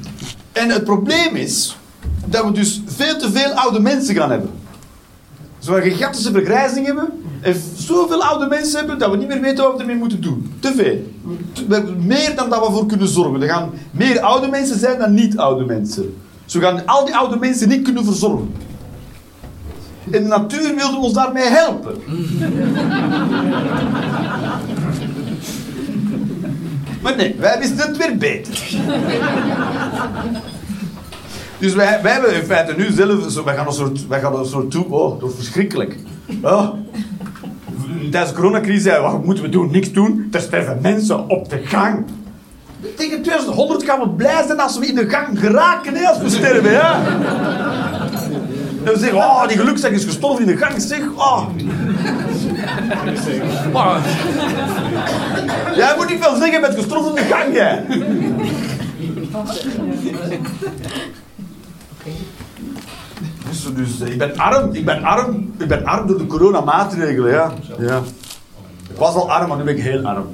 En het probleem is dat we dus veel te veel oude mensen gaan hebben. Zo'n gigantische vergrijzing hebben en zoveel oude mensen hebben dat we niet meer weten wat we ermee moeten doen. Te veel. Meer dan dat we voor kunnen zorgen. Er gaan meer oude mensen zijn dan niet-oude mensen. Zo gaan al die oude mensen niet kunnen verzorgen. En de natuur wilde ons daarmee helpen. Maar nee, wij wisten het weer beter. Dus wij, wij hebben in feite nu zelf, zo, wij gaan een soort, wij gaan een soort toe, oh, dat is verschrikkelijk. Oh. Tijdens de coronacrisis wat moeten we doen? Niks doen. Er sterven mensen op de gang. Tegen 2100 gaan we blij zijn als we in de gang geraken, hè, als we sterven, ja. En we zeggen, oh, die gelukzak is gestorven in de gang, zeg. Oh. Maar, jij moet niet veel zeggen, je bent gestorven in de gang, jij. Dus, dus ik ben arm, ik ben arm, ik ben arm door de coronamaatregelen, ja. ja. Ik was al arm, maar nu ben ik heel arm.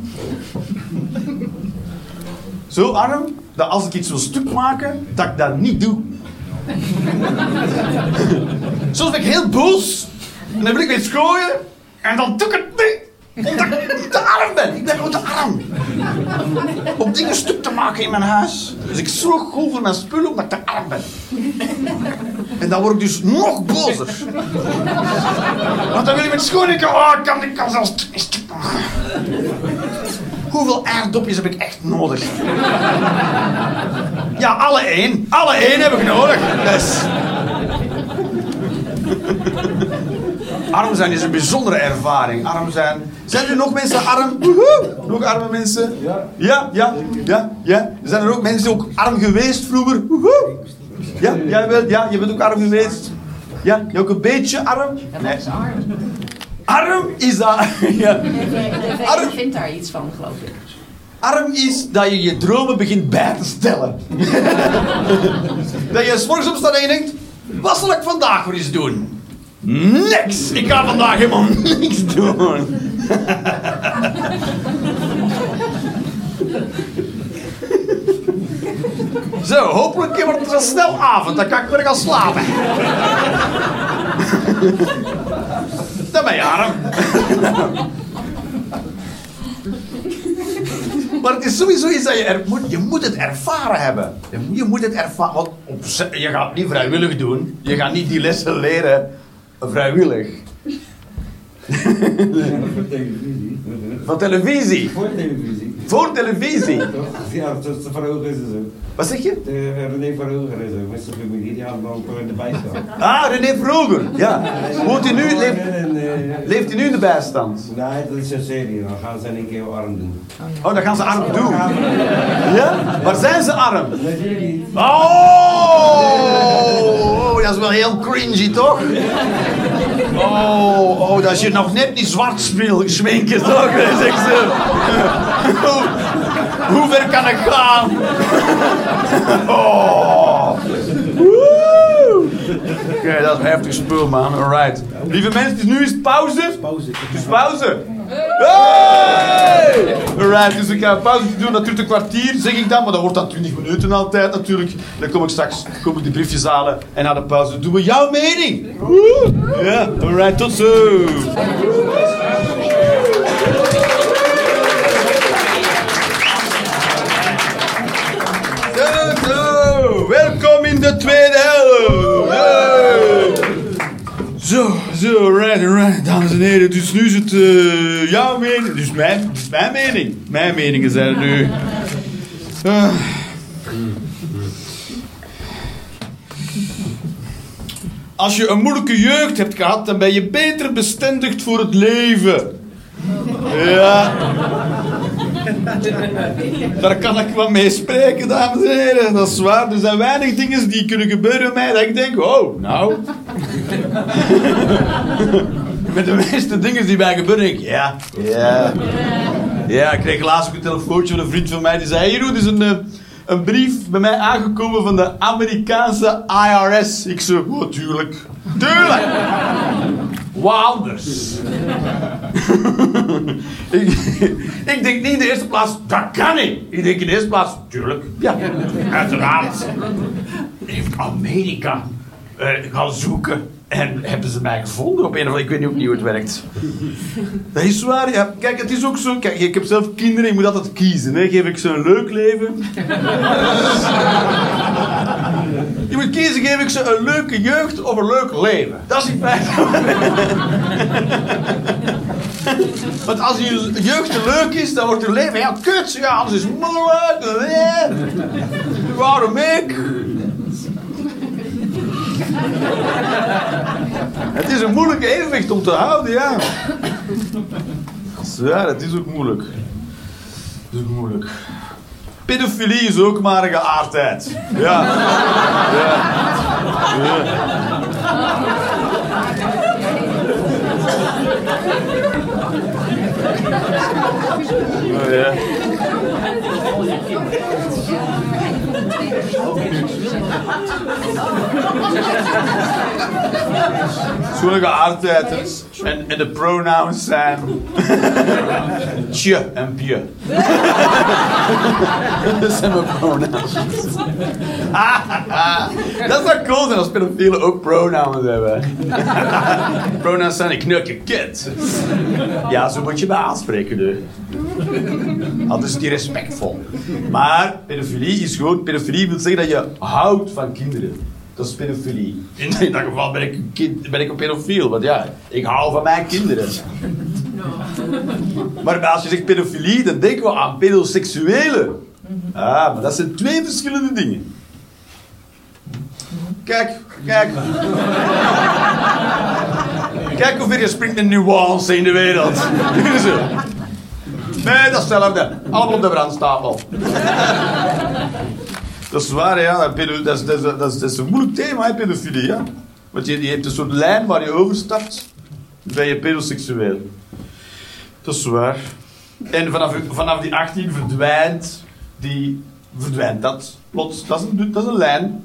Zo arm, dat als ik iets wil stuk maken, dat ik dat niet doe. *laughs* Soms ben ik heel boos. En dan wil ik weer schooien. En dan doe ik het niet. Omdat ik te arm ben. Ik ben gewoon te arm. Om dingen stuk te maken in mijn huis. Dus ik zorg gewoon voor mijn spullen omdat ik te arm ben. En dan word ik dus nog bozer. Want dan wil ik met schooien. Oh, kan, ik kan zelfs. Hoeveel aardopjes heb ik echt nodig? Ja, alle één. Alle één heb ik nodig. Dus. Arm zijn is een bijzondere ervaring. Arm zijn. Zijn er nog mensen arm? Woehoe! Nog arme mensen? Ja. Ja, ja, ja, ja. Zijn er ook mensen ook arm geweest vroeger? Woehoe! Ja, jij bent, ja, je bent ook arm geweest. Ja, je ook een beetje arm? Nee. is arm. Arm is dat. *laughs* Ja. Arm vindt daar iets van, geloof ik. Arm is dat je je dromen begint bij te stellen. *laughs* *laughs* dat je s'morgens opstaat en je denkt: wat zal ik vandaag voor eens doen? Niks! Ik ga vandaag helemaal niks doen. Zo, hopelijk wordt het wel snel avond, dan kan ik weer gaan slapen. Dan ben je arm. Maar het is sowieso iets dat je... Moet, je moet het ervaren hebben. Je, moet het ervaren. Want je gaat het niet vrijwillig doen. Je gaat niet die lessen leren vrijwillig. *laughs* Voor televisie. Van televisie. Voor televisie. Voor televisie. Ja, dat is de Verhoeven is het zo. Wat zeg je? De René Verhoeven is ook met zijn familie, die hadden we ook in de bijstand. Ah, René Vroger. Ja. Woont hij nu, leeft, eh, leeft hij nu in de bijstand? Nee, dat is een serie. Dan gaan ze in één keer arm doen. Oh, dat gaan ze arm doen. Ja? Maar zijn ze arm? Natuurlijk niet. Oh, dat is wel heel cringy, toch? Oh, oh, dat is je nog net niet zwart speel- schminken, toch? *laughs* Echt zo. Hoe, hoe ver kan ik gaan? *laughs* Oh. Oké, dat is een heftig spul, man. Alright. Lieve mensen, dus nu is het pauze. Pauze. Het is pauze. Hey! Alright, dus ik ga een pauze doen. Dat duurt een kwartier, zeg ik dan. Maar dat wordt dan 20 minuten altijd natuurlijk. Dan kom ik straks kom ik de briefjes halen. En na de pauze doen we jouw mening. Ja, alright, tot zo. Welkom in de tweede helft. Hey. Zo, zo, right, right, dames en heren. Dus nu is het eh, jouw mening. Dus mijn, mijn mening. Mijn meningen zijn er nu. Ah. Als je een moeilijke jeugd hebt gehad, dan ben je beter bestendigd voor het leven. Ja. *laughs* Daar kan ik wel mee spreken, dames en heren. Dat is waar. Er zijn weinig dingen die kunnen gebeuren met mij dat ik denk, oh, nou. *laughs* met de meeste dingen die mij gebeuren, denk ik, ja, ja. Ja, ik kreeg laatst ook een telefoontje van een vriend van mij die zei, hier, er is een, eh, een brief bij mij aangekomen van de Amerikaanse IRS. Ik zo, oh, tuurlijk. Tuurlijk! Wounders. *laughs* ik, ik denk niet in de eerste plaats, dat kan niet. Ik denk in de eerste plaats, tuurlijk. Ja, uiteraard. Heeft Amerika eh, gaan zoeken. En hebben ze mij gevonden op een of andere... Ik weet niet opnieuw hoe het werkt. Dat is waar, ja. Kijk, het is ook zo... Kijk, ik heb zelf kinderen, ik moet altijd kiezen. Hè. Geef ik ze een leuk leven? *laughs* Je moet kiezen, geef ik ze een leuke jeugd of een leuk leven. Dat is in feite... *laughs* Want als je jeugd leuk is, dan wordt je leven heel kut. Ja, alles is moeilijk. eh. Waarom ik? Het is een moeilijke evenwicht om te houden, ja. Ja, dat is ook moeilijk. Dat is ook moeilijk. Pedofilie is ook maar een geaardheid. Ja. Ja. ja. Oh, ja. Geaardheid. hè. En, en de pronouns zijn... *laughs* Tje en pje. *laughs* Dat zijn mijn pronouns. *laughs* Dat zou cool zijn als pedofielen ook pronouns hebben. pronouns zijn ik knuk je kind. Ja, zo moet je me aanspreken, nu. Anders is die respectvol. Maar pedofilie is gewoon... Pedofilie wil zeggen dat je houdt van kinderen. Dat is pedofilie. In, in dat geval ben ik, een kind, ben ik een pedofiel. Want ja, ik hou van mijn kinderen. *laughs* Maar als je zegt pedofilie, dan denken we aan pedoseksuelen. Ah, maar dat zijn twee verschillende dingen. Kijk, kijk. *laughs* Kijk hoe ver je springt in nuance in de wereld. *laughs* Zo. Nee, dat is hetzelfde. Allemaal op de brandstapel. Dat is waar, ja. Dat, is, dat, is, dat, is, dat is een moeilijk thema, hè, pedofilie. Ja. Want je, je hebt een soort lijn waar je overstapt. Dan ben je pedoseksueel. Dat is waar. En vanaf, vanaf die 18 verdwijnt, die, verdwijnt dat plots. Dat is een, dat is een lijn.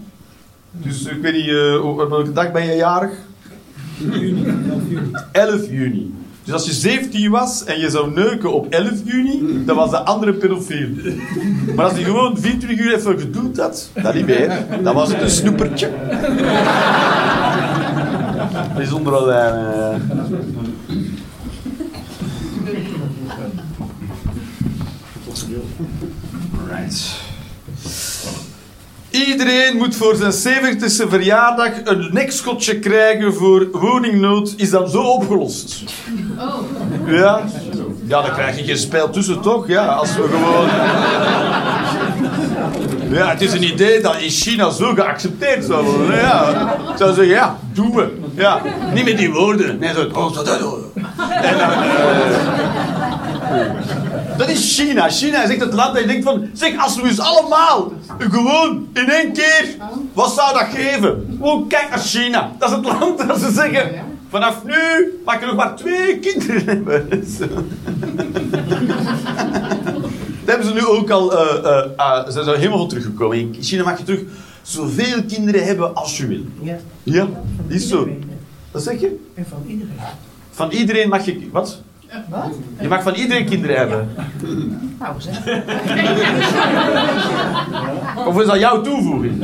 Dus ik weet niet, eh, op welke dag ben je jarig? 11 juni. Dus als je 17 was en je zou neuken op 11 juni, dan was de andere pedofiel. Maar als hij gewoon 24 uur even gedoet had, dat niet meer. Dan was het een snoepertje. Bijzonder lijn. Right. Iedereen moet voor zijn 70ste verjaardag een nekschotje krijgen voor woningnood. Is dat zo opgelost? Ja? Ja, dan krijg je geen spel tussen, toch? Ja, als we gewoon... Ja, het is een idee dat in China zo geaccepteerd zou worden. Ja, ik zou zeggen, ja, doen we. Ja, niet met die woorden. Nee, zo... oh, zo, zo, zo. En dan, eh, dat is China. China is echt het land dat je denkt van... Zeg, als we eens allemaal gewoon in één keer... Wat zou dat geven? Gewoon kijk naar China. Dat is het land dat ze zeggen... Vanaf nu mag je nog maar twee kinderen hebben. *laughs* Dat hebben ze nu ook al... eh eh ah, ze zijn helemaal teruggekomen. In China mag je terug zoveel kinderen hebben als je wil. Ja. Ja, is zo. Wat zeg je? En van iedereen. Van iedereen mag je... Wat? Wat? Je mag van iedereen kinderen hebben. Nou, zeg. Of is dat jouw toevoeging?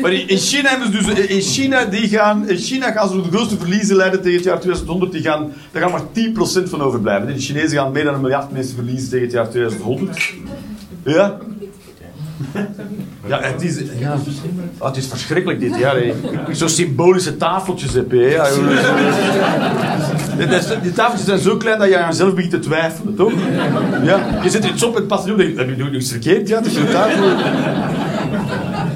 Maar in in China hebben ze dus... In China, die gaan, in China gaan ze de grootste verliezen leiden tegen het jaar 2100. Die gaan, daar gaan maar 10% van overblijven. De Chinezen gaan meer dan een miljard mensen verliezen tegen het jaar 2100. Ja? Ja, het is, ja. Oh, het is verschrikkelijk dit jaar. hè. Zo'n symbolische tafeltjes heb je. hè. Die tafeltjes zijn zo klein dat je aan jezelf begint te twijfelen, toch? Ja. Je zit iets op en pas op. Heb je nu iets verkeerd? Ja, het is een tafel.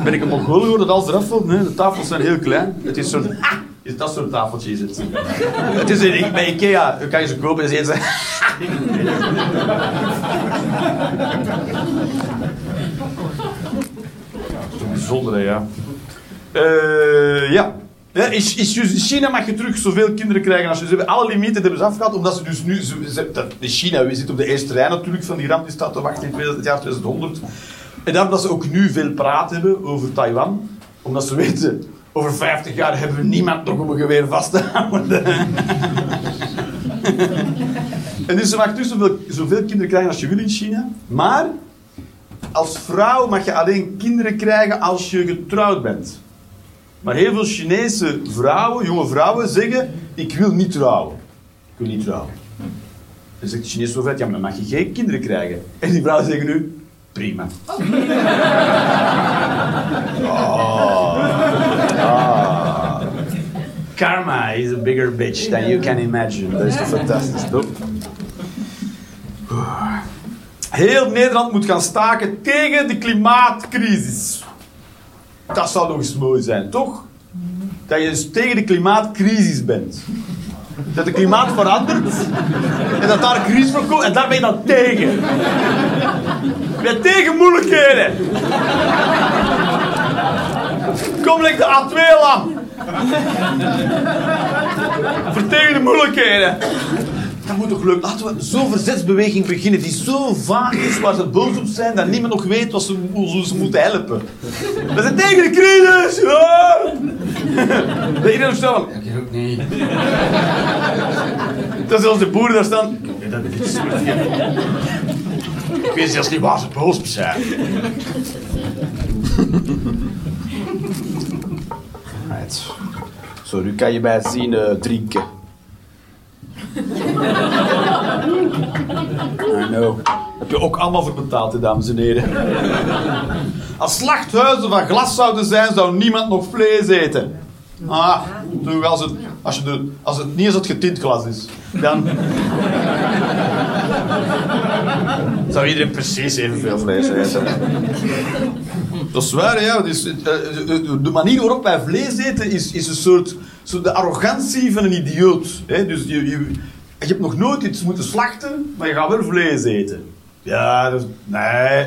Ben ik een Mongool geworden dat alles eraf valt? Nee, de tafels zijn heel klein. Het is zo'n... Ah, is dat zo'n tafeltje is het. Het is in, bij Ikea. Dan kan je ze kopen en ze eten ze... Bijzonder, hè, ja. Eh, ja. Ja, in, in China mag je terug zoveel kinderen krijgen als je... Ze hebben alle limieten hebben ze afgehaald, omdat ze dus nu... Ze, ze, dat, in China, we zitten op de eerste rij natuurlijk van die ramp die staat te wachten in 2000 het jaar 2100. En daarom dat ze ook nu veel praat hebben over Taiwan. Omdat ze weten, over 50 jaar hebben we niemand nog om een geweer vast te houden. *laughs* en dus ze mag dus zoveel, zoveel kinderen krijgen als je wil in China. Maar als vrouw mag je alleen kinderen krijgen als je getrouwd bent. Maar heel veel Chinese vrouwen, jonge vrouwen, zeggen: Ik wil niet trouwen. Ik wil niet trouwen. Dan zegt de Chinese overheid: Ja, maar dan mag je geen kinderen krijgen. En die vrouwen zeggen nu: Prima. *laughs* Oh. Ah. Karma is a bigger bitch than you can imagine. Dat is toch fantastisch, toch? Heel Nederland moet gaan staken tegen de klimaatcrisis. Dat zou nog eens mooi zijn, toch? Dat je dus tegen de klimaatcrisis bent. Dat het klimaat verandert en dat daar een crisis voor komt en daar ben je dan tegen. Je bent tegen moeilijkheden. Kom lekker de A2 aan. De moeilijkheden. Dat moet toch leuk. Laten we zo'n verzetsbeweging beginnen die zo vaag is, waar ze boos op zijn, dat niemand nog weet wat ze, hoe ze moeten helpen. We zijn tegen de crisis! Ja! *laughs* Dat iedereen van, ik ook niet. *laughs* Dat zelfs de boeren daar staan. Ik weet dat dit is Ik weet zelfs niet waar ze boos op zijn. Right. Zo, nu kan je mij zien eh, drinken. I know. Heb je ook allemaal voor betaald, dames en heren. Als slachthuizen van glas zouden zijn, zou niemand nog vlees eten. Ah, als het, als, je de, als het niet eens het getint glas is, dan zou iedereen precies evenveel vlees eten. Dat is waar, ja. Dus, eh, de, de manier waarop wij vlees eten is, is een soort, soort de arrogantie van een idioot. Hè? Dus je, je, je hebt nog nooit iets moeten slachten, maar je gaat wel vlees eten. Ja, is- nee.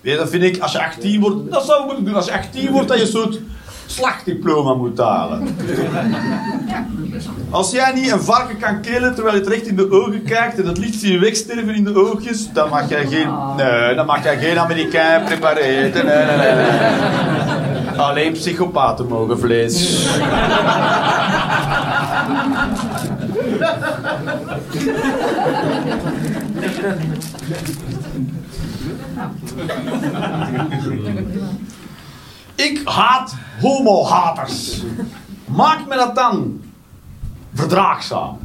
Nee, dat vind ik, als je 18 wordt, dat zou je moeten doen. Als je 18 wordt, dat je een soort slachtdiploma moet halen. Als jij niet een varken kan killen terwijl je het recht in de ogen kijkt en het licht zie je wegsterven in de oogjes, dan mag jij geen, nee, dan mag jij geen Amerikaan prepareren. Nee, nee, nee, nee. Alleen psychopaten mogen vlees. Ik haat homo-haters. Maak me dat dan verdraagzaam.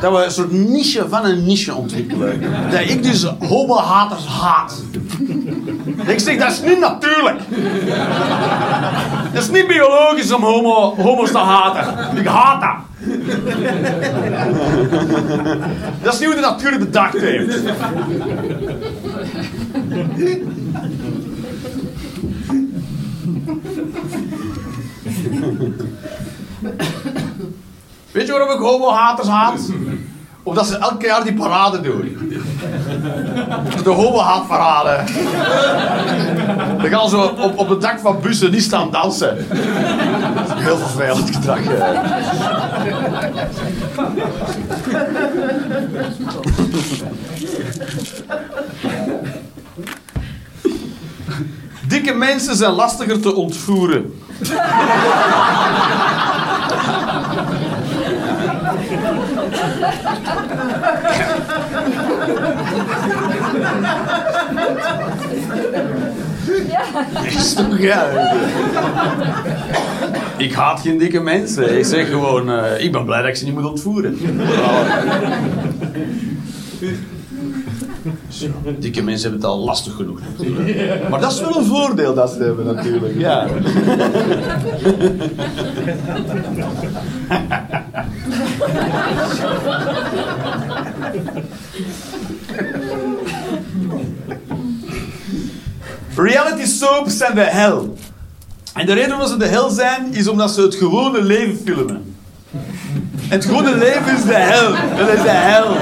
Dat we een soort niche van een niche ontwikkelen. Dat ik dus homo-haters haat. Ik zeg, dat is niet natuurlijk. Dat is niet biologisch om homo, homo's te haten. Ik haat dat. Dat is niet hoe de natuur bedacht heeft. Weet je waarom ik homo-haters haat? Omdat ze elk jaar die parade doen. De homo-haatparade. Dan gaan ze op, op het dak van bussen niet staan dansen. Heel vervelend gedrag. Dikke mensen zijn lastiger te ontvoeren. Is toch ja. Ik haat geen dikke mensen. Ik zeg gewoon, eh, ik ben blij dat ik ze niet moet ontvoeren. Zo, dikke mensen hebben het al lastig genoeg natuurlijk. Maar dat is wel een voordeel dat ze hebben natuurlijk. Ja. *laughs* Reality soaps zijn de hel. En de reden waarom ze de hel zijn, is omdat ze het gewone leven filmen. En het gewone leven is de hel. Dat is de hel.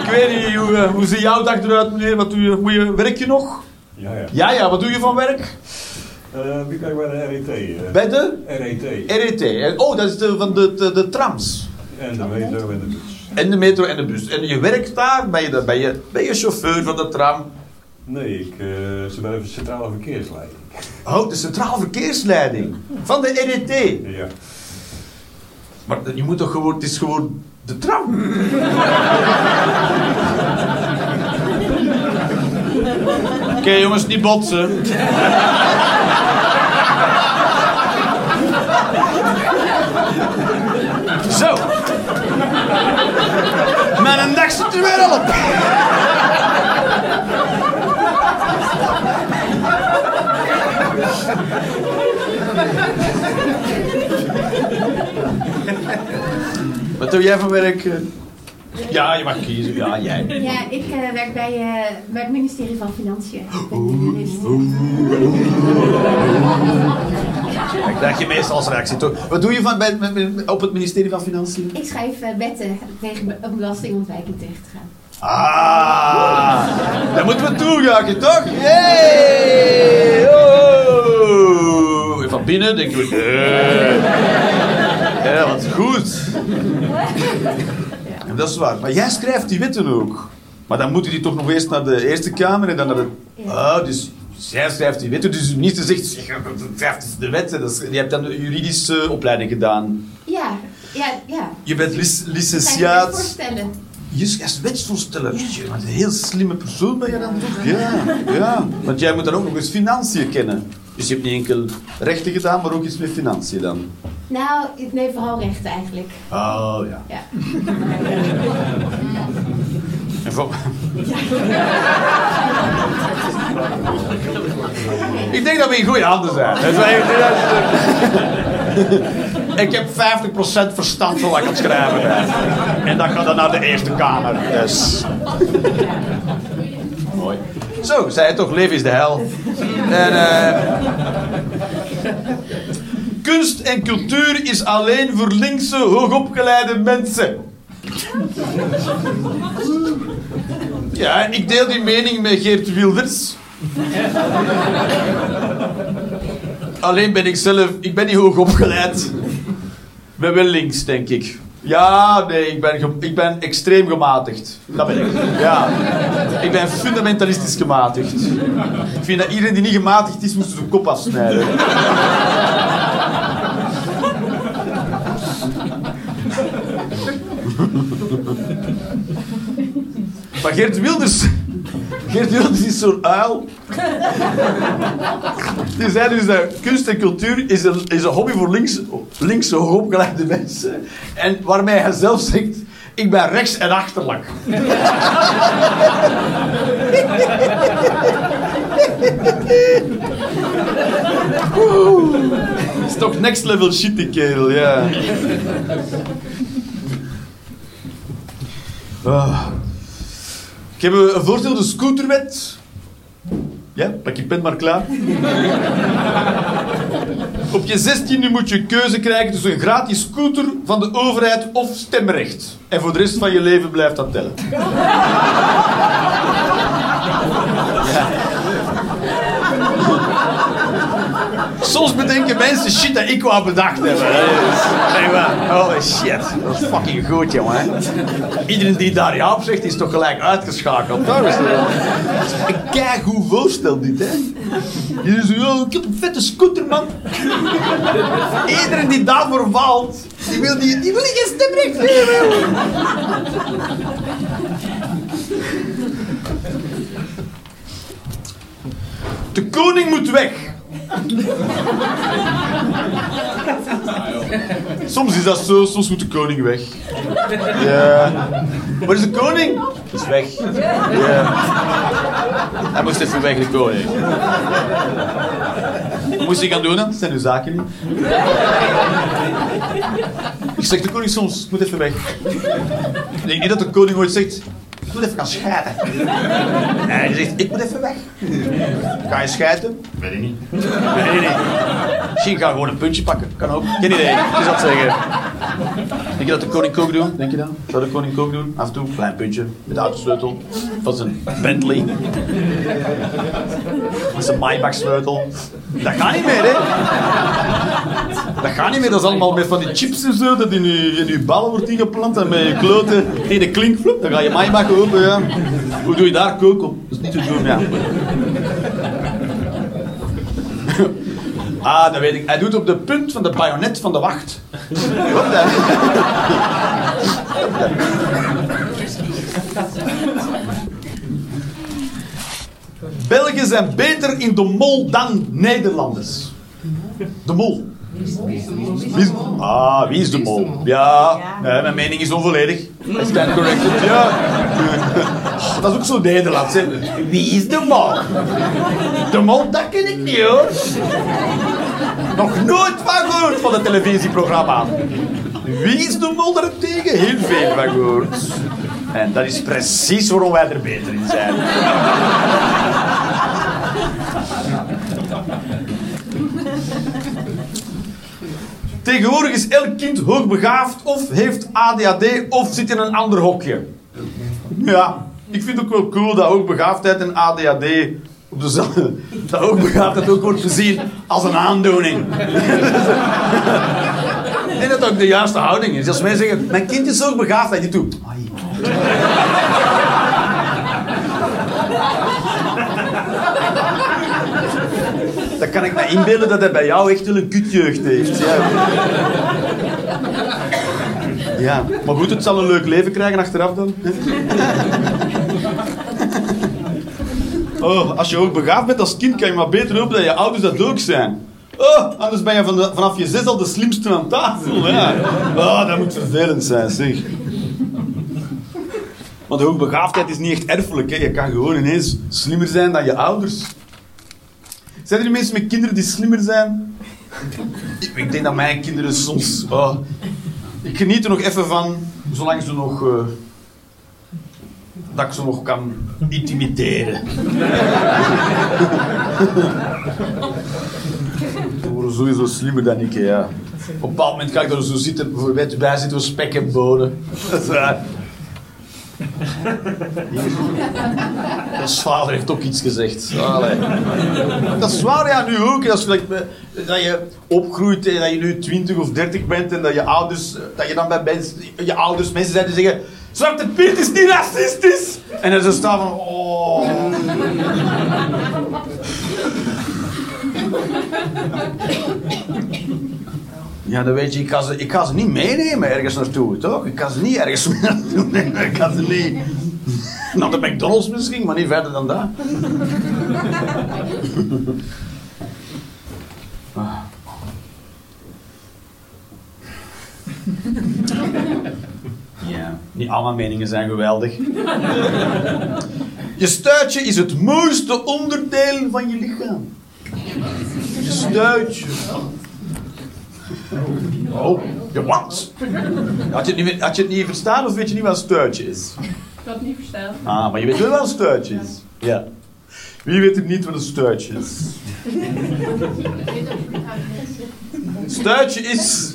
Ik weet niet, hoe, eh, hoe ziet jouw dag eruit, meneer? Wat doe je, hoe je, werk je nog? Ja, ja. Ja, ja, wat doe je van werk? Eh, wie kan ik bij de RET? eh? Bij de RET. RET. Oh, dat is de, van de, de, de trams. En de metro en de bus. En de metro en de bus. En je werkt daar, ben je, de- ben je, ben je chauffeur van de tram? Nee, ik uh, bij de centrale verkeersleiding. Oh, de centrale verkeersleiding. Van de RET. Ja. Maar je moet toch gewoon, het is gewoon de tram. *laughs* Oké jongens, niet botsen. Mijn nek zit er weer al op. Wat doe jij van werk? eh? Ja, je mag kiezen. Ja, jij. Ja, ik eh, werk bij, eh, bij het ministerie van Financiën. Ik krijg je meestal als reactie toch? Wat doe je van, bij, op het ministerie van Financiën? Ik schrijf eh, wetten tegen om belastingontwijking tegen te gaan. Ah, daar moeten we toejuichen, toch? Yay! Oh. Van binnen denken we... eh. Ja, wat goed. En dat is waar. Maar jij schrijft die wetten ook. Maar dan moeten die toch nog eerst naar de Eerste Kamer en dan naar de... Ah, dus jij schrijft die wetten. Dus de minister zegt, zeg, schrijft de wetten. Dat is- Je hebt dan een juridische opleiding gedaan. Ja, ja, ja. Je bent lic- licentiaat... voorstellen. Je is als wetsvoorsteller. Bent een heel slimme persoon ben je dan toch? Ja, ja. Want jij moet dan ook nog eens financiën kennen. Dus je hebt niet enkel rechten gedaan, maar ook iets met financiën dan. Nou, nee, vooral rechten eigenlijk. Oh ja. Ja. En voor... *laughs* Ik denk dat we in goede handen zijn. Ik heb 50% verstand van wat ik aan het schrijven ben. En dat gaat dan naar de Eerste Kamer. Dus. Mooi. Zo, zei toch, leven is de hel. En, eh, kunst en cultuur is alleen voor linkse, hoogopgeleide mensen. Ja, ik deel die mening met Geert Wilders. *laughs* Alleen ben ik zelf, ik ben niet hoog opgeleid. Ik ben wel links, denk ik. Ja, nee, ik ben, ik ben extreem gematigd. Dat ben ik. Ja. Ik ben fundamentalistisch gematigd. Ik vind dat iedereen die niet gematigd is, moest zijn kop afsnijden. *laughs* Maar Geert Wilders, Geert Wilders is zo'n uil. Die zei dus dat kunst en cultuur is een, is een hobby voor links, linkse hoogopgeleide mensen. En waarmee hij zelf zegt, ik ben rechts en achterlijk. *laughs* Is toch next level shit, die kerel, ja. Ah. Ik heb een voorstel, de scooterwet. Ja, pak je pen maar klaar. Op je 16e moet je keuze krijgen tussen een gratis scooter van de overheid of stemrecht. En voor de rest van je leven blijft dat tellen. Soms bedenken mensen shit dat ik wou bedacht hebben. Nee, maar, holy shit. Dat is fucking goed, jongen. Iedereen die daar ja op zegt, is toch gelijk uitgeschakeld. Dat is een keigoed voorstel, dit, hè. Je zegt, oh, ik heb een vette scooter, man. Iedereen die daarvoor valt, die wil, die, die wil geen stemrecht hebben. De koning moet weg. Soms is dat zo, soms moet de koning weg. Ja. Waar is de koning? Is weg. Ja. Hij moest even weg, de koning. Wat moest hij gaan doen dan? Dat zijn uw zaken niet. Ik zeg de koning soms, moet even weg. Ik denk niet dat de koning ooit zegt, ik moet even gaan scheiden. En hij zegt, ik moet even weg. Ga je scheiden? Weet ik niet. Weet ik niet. Misschien ga gewoon een puntje pakken. Kan ook. Geen idee. Ik zou het zeggen. Denk je dat de koning ook doen? Denk je dat? Zou de koning ook doen? Af en toe een klein puntje. Met de autosleutel. Van zijn Bentley. Met zijn Maybach sleutel. Dat gaat niet meer, hè? Dat gaat niet meer. Dat is allemaal met van die chips en zo. Dat in je, in je ballen wordt ingeplant. En met je kloten tegen de klinkvloep. Dan ga je Maybach open, ja. Hoe doe je daar kook op? Dat is niet te doen, ja. Ah, dat weet ik. Hij doet op de punt van de bajonet van de wacht. Wat dan? Belgen zijn beter in de mol dan Nederlanders. De mol. Wie is, ah, wie is de mol? Ja, eh, mijn mening is onvolledig. I stand corrected. Ja. *laughs* Dat is ook zo Nederlands. Hè. Wie is de mol? De mol, dat ken ik niet hoor. Nog nooit van gehoord van het televisieprogramma. Wie is de mol daartegen? Heel veel van gehoord. En dat is precies waarom wij er beter in zijn. Tegenwoordig is elk kind hoogbegaafd of heeft ADHD of zit in een ander hokje. Ja, ik vind het ook wel cool dat hoogbegaafdheid en ADHD op dezelfde... *laughs* Dat hoogbegaafdheid ook wordt gezien als een aandoening. *laughs* Denk dat ook de juiste houding is. Als mensen zeggen, mijn kind is hoogbegaafd, dat je doet... Dan kan ik me inbeelden dat hij bij jou echt een kutjeugd heeft. Ja. ja, maar goed, het zal een leuk leven krijgen achteraf dan. Oh, als je ook begaafd bent als kind, kan je maar beter hopen dat je ouders dat ook zijn. Oh, anders ben je vanaf je zes al de slimste aan tafel. Oh, dat moet vervelend zijn, zeg. Want hoogbegaafdheid is niet echt erfelijk. Je kan gewoon ineens slimmer zijn dan je ouders. Zijn er mensen met kinderen die slimmer zijn? Ik, denk dat mijn kinderen soms... oh, ik geniet er nog even van, zolang ze nog... eh, dat ik ze nog kan intimideren. Ze worden sowieso slimmer dan ik, ja. Op een bepaald moment ga ik daar zo zitten, bijvoorbeeld bij zitten we spek en bonen. Dat is waar. Dat vader heeft ook iets gezegd. Allee. Dat is waar, ja, nu ook. Gelijk, eh, dat je opgroeit en dat je nu 20 of 30 bent en dat je ouders, eh, dat je dan bij je ouders mensen zijn die zeggen: Zwarte Piet is niet racistisch! En dan ze staan van: Oh. Ja, dan weet je, ik ga, ze, ik ga ze niet meenemen ergens naartoe, toch? Ik kan ze niet ergens *laughs* naartoe nemen. Ik kan ze niet... *laughs* Nou, de McDonald's misschien, maar niet verder dan dat. *laughs* Ja, niet allemaal meningen zijn geweldig. Je stuitje is het mooiste onderdeel van je lichaam. Je stuitje. Oh, je wat? Had je, het niet, had je het niet verstaan of weet je niet wat een stuitje is? Ik had het niet verstaan. Ah, maar je weet wel wat een stuitje is. Ja. Wie weet er niet wat een stuitje is? Stuitje is...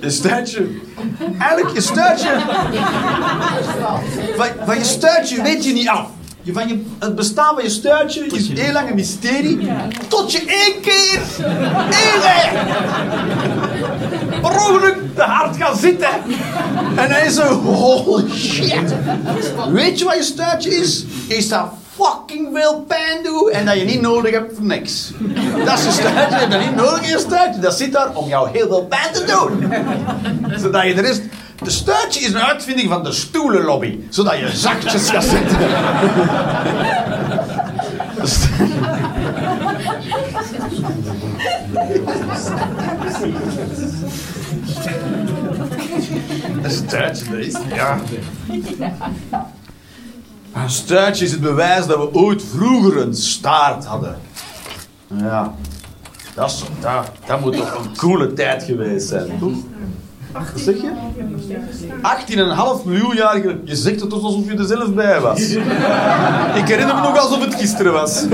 Een stuitje... Eigenlijk, je stuitje... *laughs* Van, van je stuitje weet je niet af. Je, van je, het bestaan van je stuitje is heel lang een mysterie. Tot je één keer... één keer... per ongeluk te hard gaat zitten. En hij is zo... Holy shit. Weet je wat je stuitje is? Is dat fucking veel pijn doen en dat je niet nodig hebt voor niks. Dat is je stuitje, je hebt dat niet nodig in je stuitje. Dat zit daar om jou heel veel pijn te doen. Zodat je de rest... De stuitje is een uitvinding van de stoelenlobby. Zodat je zachtjes gaat zitten. Een stuitje, dat is... Ja. Een stuitje is het bewijs dat we ooit vroeger een staart hadden. Ja. Dat, is, dat, dat moet toch een coole tijd geweest zijn, toch? Zeg je? 18,5 miljoen jaar geleden. Je zegt het toch alsof je er zelf bij was. Ik herinner me nog alsof het gisteren was.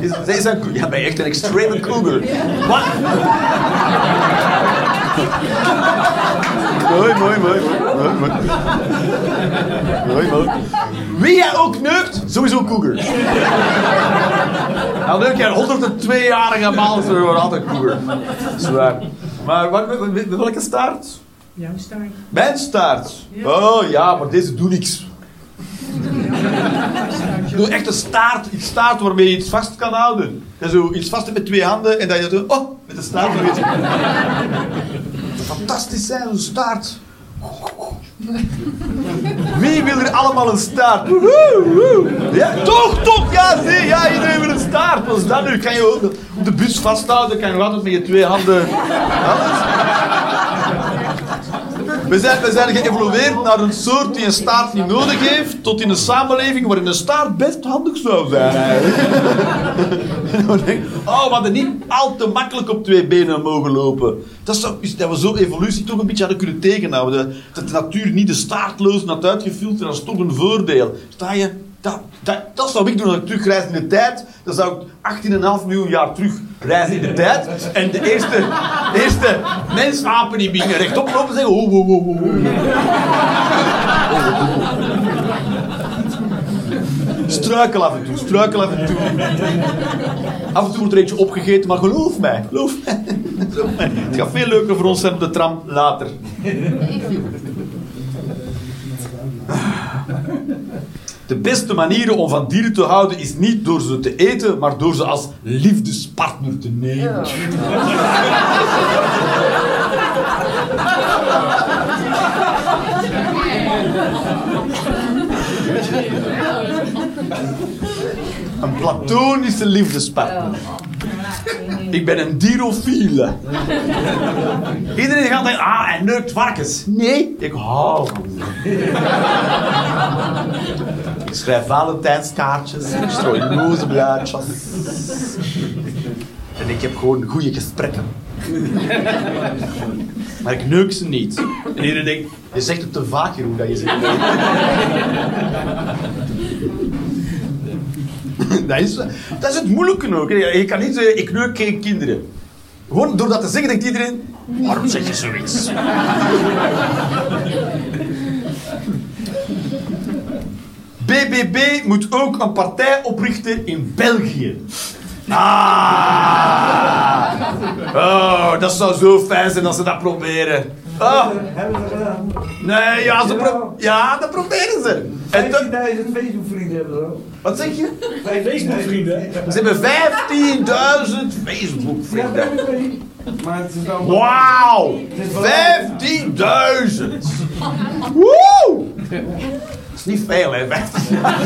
Is, is dat, ja, ben je echt een extreme cougar. Wat? Mooi, mooi, mooi. Mooi, mooi. Mooi, mooi. Wie jij ook neukt, sowieso cougar. Al neuk jij een 102-jarige man, zo wordt altijd cougar. Zwaar. Maar wat, welke staart? Jouw staart. Mijn staart. Oh ja, maar deze doet niks. *laughs* Doe echt een staart, iets staart waarmee je iets vast kan houden. En zo iets vast met twee handen en dat je zo, oh, met de staart. Fantastisch zijn, een staart. *laughs* *laughs* Wie wil er allemaal een staart? Ja, toch, toch, ja, zie, ja, iedereen wil een staart. Wat is dat nu? Kan je op de bus vasthouden, kan je altijd met je twee handen... Alles. We zijn, we zijn geëvolueerd naar een soort die een staart niet nodig heeft, tot in een samenleving waarin een staart best handig zou zijn *laughs* oh, we hadden niet al te makkelijk op twee benen mogen lopen. Dat, is, dat we zo evolutie toch een beetje hadden kunnen tegenhouden. Dat de natuur niet de staartlozen had uitgefilterd, dat is toch een voordeel. Sta je? Dat, dat, zou ik doen als ik terugreis in de tijd. Dan zou ik 18,5 miljoen jaar terug reizen in de tijd. En de eerste, eerste mensapen die beginnen rechtop lopen zeggen... Oh, oh, oh, oh. Struikel af en toe, struikel af en toe. Af en toe wordt er eentje opgegeten, maar geloof mij, geloof mij. Geloof mij. Het gaat veel leuker voor ons zijn op de tram later. De beste manier om van dieren te houden is niet door ze te eten, maar door ze als liefdespartner te nemen. *laughs* Een platonische liefdespartner. Ik ben een dierofiele. Iedereen gaat denken, ah, hij neukt varkens. Nee, ik hou van ze. Ik schrijf Valentijnskaartjes, ik strooi rozenblaadjes. En ik heb gewoon goede gesprekken. Maar ik neuk ze niet. En iedereen denkt, je zegt het te vaak, Jeroen, dat je zegt. *laughs* dat, is, dat is het moeilijke ook. Je kan niet zeggen, ik neuk geen kinderen. Gewoon door dat te zeggen, denkt iedereen, waarom zeg je zoiets? *laughs* BBB moet ook een partij oprichten in België. Ah! Oh, dat zou zo fijn zijn als ze dat proberen. Oh. Nee, ja, ze pro ja, dat proberen ze. En dat- 15.000 Facebook-vrienden hebben ze ook. wat zeg je? Facebook-vrienden? Ze hebben 15.000 Facebook-vrienden. Maar het is dan... Wauw! 15.000! *laughs* Woe! is niet veel, hè, 50 jaar.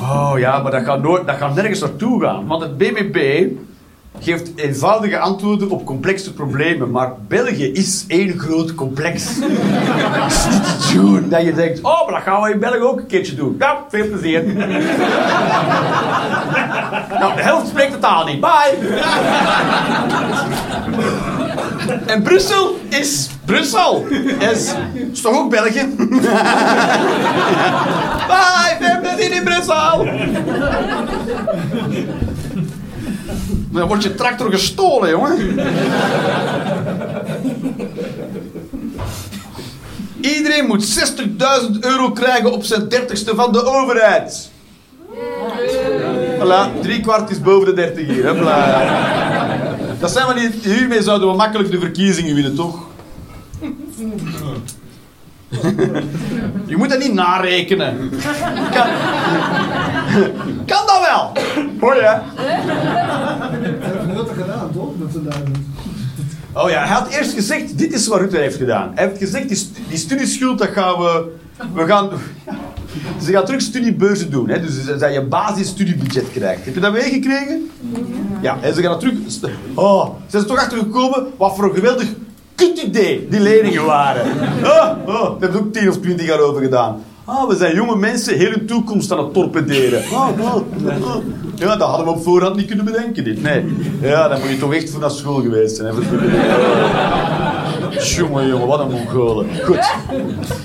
Oh ja, maar dat gaat, nooit, dat gaat nergens naartoe gaan. Want het BBB geeft eenvoudige antwoorden op complexe problemen. Maar België is één groot complex. Dat je denkt, oh, maar dat gaan we in België ook een keertje doen. Ja, veel plezier. nou, de helft spreekt de taal niet. Bye. En Brussel is Brussel. Is, is toch ook België? Bye, veel plezier in Brussel. Dan wordt je tractor gestolen, jongen. Iedereen moet 60.000 euro krijgen op zijn 30ste van de overheid. Voilà, drie kwart is boven de 30 hier. Hopla. Dat zijn we niet. Hiermee zouden we makkelijk de verkiezingen winnen, toch? *laughs* Je moet dat niet narekenen. Kan, kan dat wel? Hoor je? Rutte gedaan, toch? Met z'n duizend. Oh ja, hij had eerst gezegd, dit is wat Rutte heeft gedaan. Hij heeft gezegd, die, st- die studieschuld, dat gaan we... We gaan... *laughs* Ze gaan terug studiebeurzen doen. Hè? Dus dat je basisstudiebudget krijgt. Heb je dat meegekregen? Ja, en ze gaan dat terug... Oh, ze zijn er toch achter gekomen wat voor een geweldig kut idee die leningen waren. Oh, oh, daar hebben ook 10 of 20 jaar over gedaan. Ah, we zijn jonge mensen heel hun toekomst aan het torpederen. Oh, oh, oh. Ja, dat hadden we op voorhand niet kunnen bedenken, dit. Nee. Ja, dan moet je toch echt voor naar school geweest zijn. Jongen, jongen, wat een mongolen. Goed.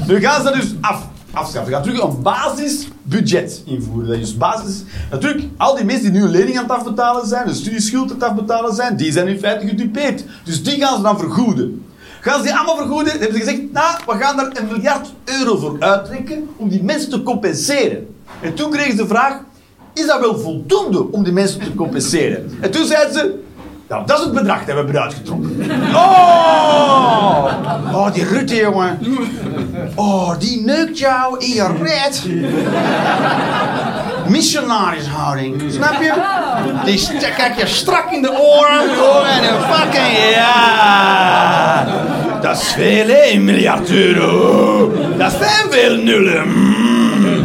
Nu gaan ze dus af, afschaffen. Ze gaan terug een basisbudget invoeren. Dat is dus basis... Natuurlijk, al die mensen die nu een lening aan het afbetalen zijn, een studieschuld aan het afbetalen zijn, die zijn in feite gedupeerd. Dus die gaan ze dan vergoeden. Gaan ze die allemaal vergoeden? Dan hebben ze gezegd, nou, we gaan daar een miljard euro voor uittrekken om die mensen te compenseren. En toen kregen ze de vraag, is dat wel voldoende om die mensen te compenseren? En toen zeiden ze, nou, dat is het bedrag dat we hebben uitgetrokken. *laughs* Oh! Oh, die Rutte, jongen. Oh, die neukt jou in je red. Missionarishouding, snap je? Die st- kijk je strak in de oren. Oh, en een fucking ja. Dat is veel, hè, een miljard euro. Dat zijn veel nullen. Mm.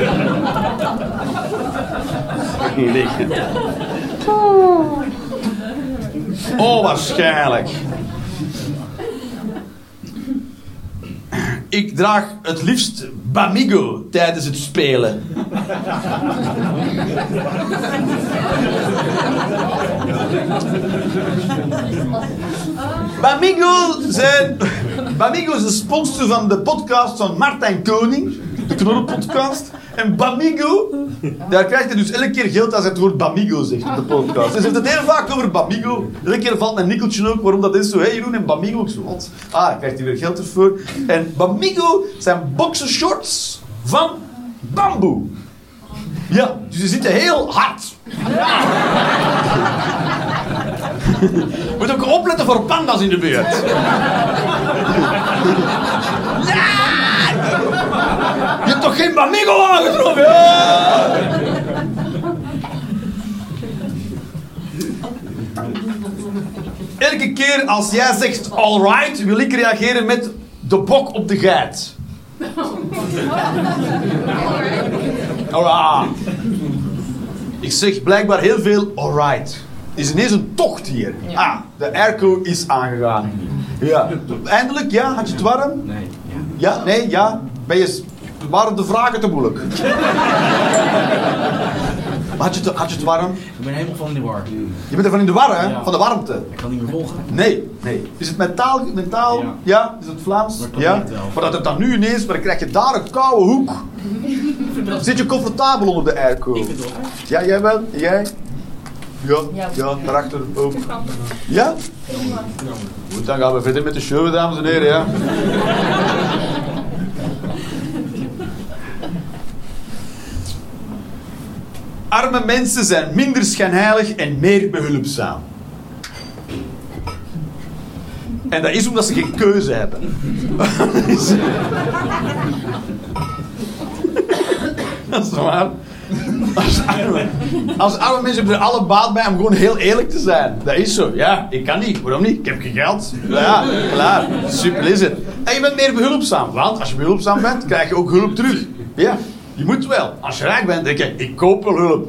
Oh, waarschijnlijk. Ik draag het liefst Bamigo tijdens het spelen. Bamigo zijn... Bamigo is de sponsor van de podcast van Martijn Koning. De Knorrenpodcast. En Bamigo, daar krijgt hij dus elke keer geld als hij het woord Bamigo zegt in de podcast. Dus heeft het heel vaak over Bamigo. Elke keer valt mijn nikkeltje ook waarom dat is zo. Hé Jeroen, en Bamigo. Ik zo, wat? Ah, dan krijgt hij weer geld ervoor. En Bamigo zijn boxershorts van bamboe. Ja, dus ze zitten heel hard. *laughs* Moet ook opletten voor panda's in de buurt. Je hebt toch geen Bamigo aangetroffen? Ja! Elke keer als jij zegt alright, wil ik reageren met de bok op de geit. Alright. Ik zeg blijkbaar heel veel alright. Is ineens een tocht hier. Ah, de airco is aangegaan. Ja. Eindelijk, ja? Had je het warm? Nee. Ja, nee, ja. Ben je, waren de vragen te moeilijk? Had je, het, had je het warm? Ik ben helemaal van in de war. Je bent ervan in de war, hè? Ja. Van de warmte. Ik kan niet meer volgen. Nee, nee. Is het mentaal? mentaal? Ja. Ja. Is het Vlaams? Ja. Maar dat het dan nu ineens, maar dan krijg je daar een koude hoek. Zit je comfortabel onder de airco? Ik vind het wel. Ja, jij wel? Jij? Ja, ja, Ja. daarachter ook. Ja? Goed, dan gaan we verder met de show, dames en heren, ja. Arme mensen zijn minder schijnheilig en meer behulpzaam. En dat is omdat ze geen keuze hebben. *laughs* dat is waar. Als arme, als arme mensen hebben er alle baat bij om gewoon heel eerlijk te zijn. Dat is zo. Ja, ik kan niet. Waarom niet? Ik heb geen geld. Ja, klaar. Super is het. En je bent meer behulpzaam. Want als je behulpzaam bent, krijg je ook hulp terug. Ja, je moet wel. Als je rijk bent, denk je, ik koop wel hulp.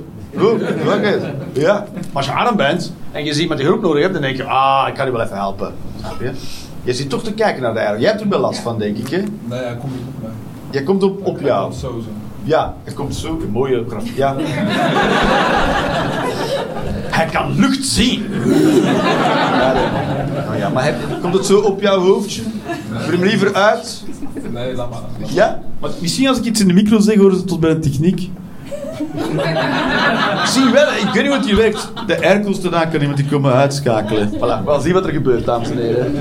Ja. Maar als je arm bent en je ziet met die hulp nodig hebt, dan denk je, ah, ik kan je wel even helpen. Snap je? Je zit toch te kijken naar de eieren. Jij hebt er wel last van, denk ik, hè? Nee, hij komt niet op mij. Jij komt op, op jou. Zo zo. Ja, het komt zo. Een mooie graf. Ja. *laughs* Hij kan lucht zien. Ja. Nou ja, maar heb, komt het zo op jouw hoofdje? Doe hem liever uit. Nee, laat maar. Ja? Maar misschien als ik iets in de micro zeg, horen ze tot bij de techniek. *laughs* Zie wel, ik weet niet hoe het hier werkt. De airco's te kan iemand die komen uitschakelen. Voilà, wel zien wat er gebeurt, dames en heren.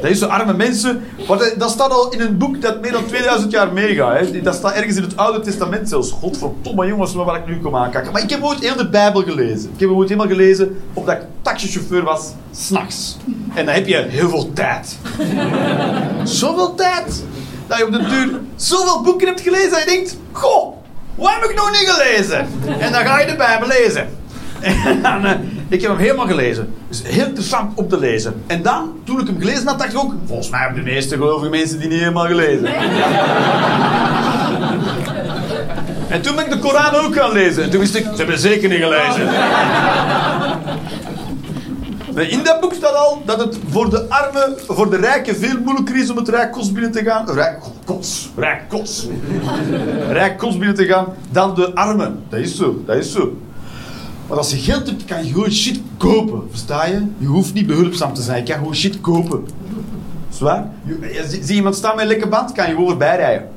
Dat is zo arme mensen. Maar dat, staat al in een boek dat meer dan 2000 jaar meegaat. Dat staat ergens in het Oude Testament zelfs. Godverdomme jongens, waar ik nu kom aankijken. Maar ik heb ooit heel de Bijbel gelezen. Ik heb ooit helemaal gelezen omdat ik taxichauffeur was, s'nachts. En dan heb je heel veel tijd. *laughs* Zoveel tijd dat je op de duur zoveel boeken hebt gelezen dat je denkt: Goh, wat heb ik nog niet gelezen? En dan ga je de Bijbel lezen. *laughs* En dan, eh, ik heb hem helemaal gelezen. Dus heel interessant om te lezen. En dan, toen ik hem gelezen had, dacht ik ook... Volgens mij hebben de meeste gelovige mensen die niet helemaal gelezen. En toen ben ik de Koran ook gaan lezen. En toen wist ik, ze hebben zeker niet gelezen. In dat boek staat al dat het voor de armen, voor de rijken veel moeilijker is om het rijk kost binnen te gaan. Rijk kots, rijk kots. Rijk kost binnen te gaan dan de armen. Dat is zo, dat is zo. Maar als je geld hebt, kan je gewoon shit kopen. Versta je? Je hoeft niet behulpzaam te zijn. Je kan gewoon shit kopen. Zwaar? Je- zie, iemand staan met een lekke band, kan je gewoon voorbij rijden.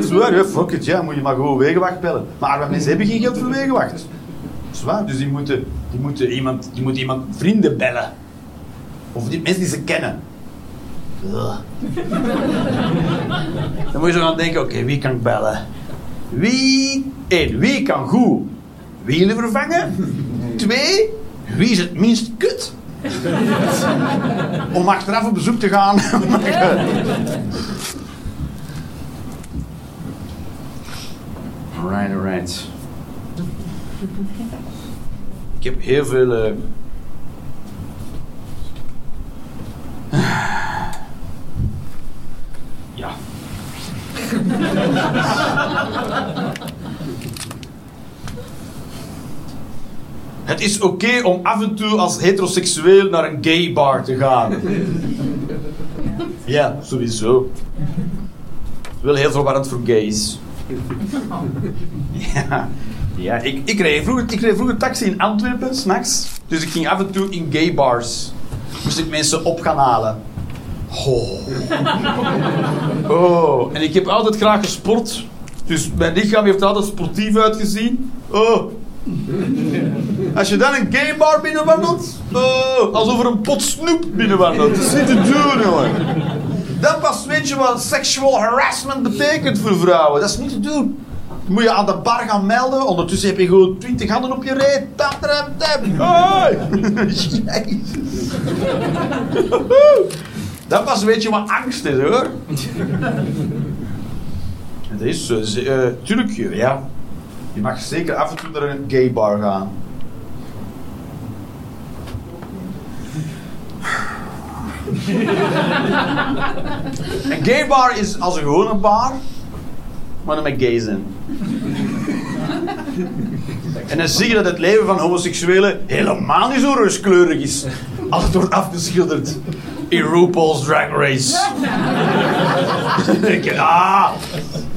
Zwaar, fuck it, ja. Moet je maar gewoon wegenwacht bellen. Maar mensen hebben geen geld voor wegenwacht. Zwaar, dus die moeten, die moeten, iemand, die moeten iemand vrienden bellen. Of die mensen die ze kennen. Dan moet je zo gaan denken, oké, wie kan ik bellen? Wie, één, wie kan goed wielen vervangen? Twee, wie is het minst kut? Om achteraf op bezoek te gaan. *laughs* Alright, alright. Ik heb heel veel... eh, *sighs* Ja. Het is oké om af en toe als heteroseksueel naar een gay bar te gaan. Ja, sowieso. Wel heel verwarrend voor gays. Ja, ja ik, ik, reed vroeger, ik reed vroeger taxi in Antwerpen, s'nachts. Dus ik ging af en toe in gay bars. Moest ik mensen op gaan halen. Oh. oh. En ik heb altijd graag gesport. Dus mijn lichaam heeft altijd sportief uitgezien. Oh. Als je dan een gay bar binnenwandelt, oh, alsof er een pot snoep binnenwandelt. Dat is niet te doen, jongen. Dan pas weet je wat sexual harassment betekent voor vrouwen. Dat is niet te doen. Dan moet je aan de bar gaan melden. Ondertussen heb je gewoon twintig handen op je reet. Tap, tap, tap. Hoi. Jezus. Dan pas weet je wat angst is, hoor. Het is zo. ze- eh, tuurlijk, ja. Je mag zeker af en toe naar een gay bar gaan. Een gay bar is als een gewone bar, maar dan met gays in. En dan zie je dat het leven van homoseksuelen helemaal niet zo rooskleurig is. Als het wordt afgeschilderd in RuPaul's Drag Race. *laughs* Ah,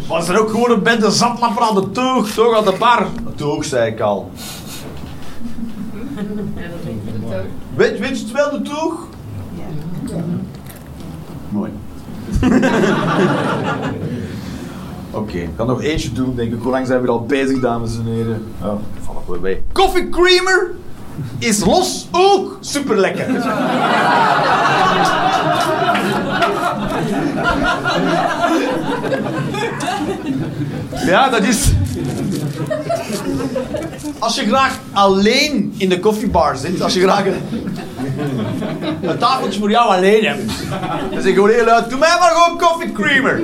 was er ook gewoon een bende zatlapper aan de toog, toch aan de bar? Toog, zei ik al. Weet, weet je het wel, de toog? Mooi. *laughs* Oké, ik kan nog eentje doen, denk ik. Hoe lang zijn we al bezig, dames en heren? Oh, ik val ook weer bij. Coffee Creamer is los ook super lekker. Ja, dat is. Als je graag alleen in de koffiebar zit, als je graag een, tafeltje voor jou alleen hebt, dan zeg je gewoon heel luid: Doe mij maar gewoon coffee creamer.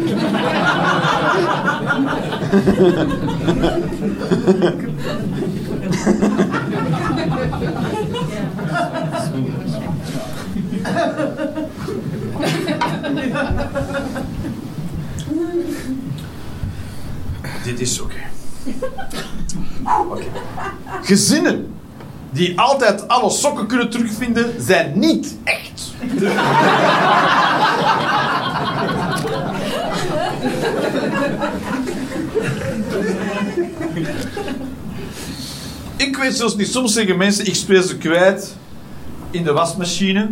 Dit is oké. Gezinnen die altijd alle sokken kunnen terugvinden, zijn niet echt. Ik weet zelfs niet, soms zeggen mensen, ik speel ze kwijt in de wasmachine.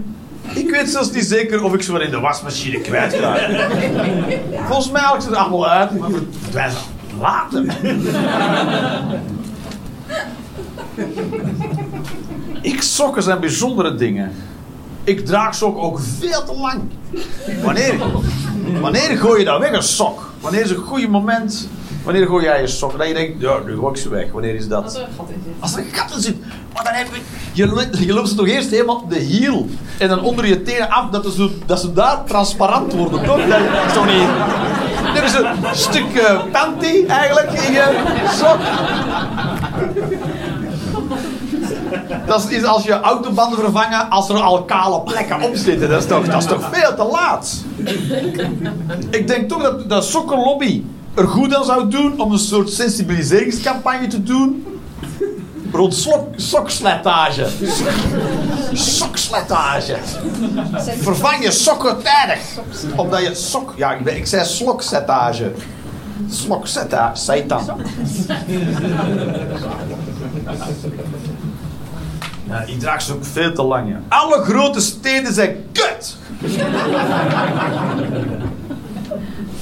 Ik weet zelfs niet zeker of ik ze wel in de wasmachine kwijt ga. *laughs* Volgens mij haal ik ze er allemaal uit, maar verdwijnen later. Ik sokken zijn bijzondere dingen. Ik draag sokken ook veel te lang. Wanneer, wanneer gooi je dat weg, een sok? Wanneer is een goede moment? Wanneer gooi jij je sok? Dat je denkt, ja, nu gooi ik ze weg. Wanneer is dat? Als er een gat in zit. Als er een gat in zit. Maar dan heb je... Je, lo- je loopt ze toch eerst helemaal op de hiel. En dan onder je tenen af, dat, ze, dat ze daar transparant worden, toch? Dat is toch niet... Dit is een stuk eh, panty, eigenlijk, in je sok. Dat is als je autobanden vervangen als er al kale plekken op zitten. Dat is toch, dat is toch veel te laat? Ik denk toch dat de sokkenlobby er goed aan zou doen om een soort sensibiliseringscampagne te doen rond slok, sokslijtage. Sokslijtage. Vervang je sokken tijdig. Omdat je sok... Ja, ik, ik zei slokzettage. Slokzettage, seitan. Ja, ik draag ze ook veel te lang. Ja. Alle grote steden zijn kut.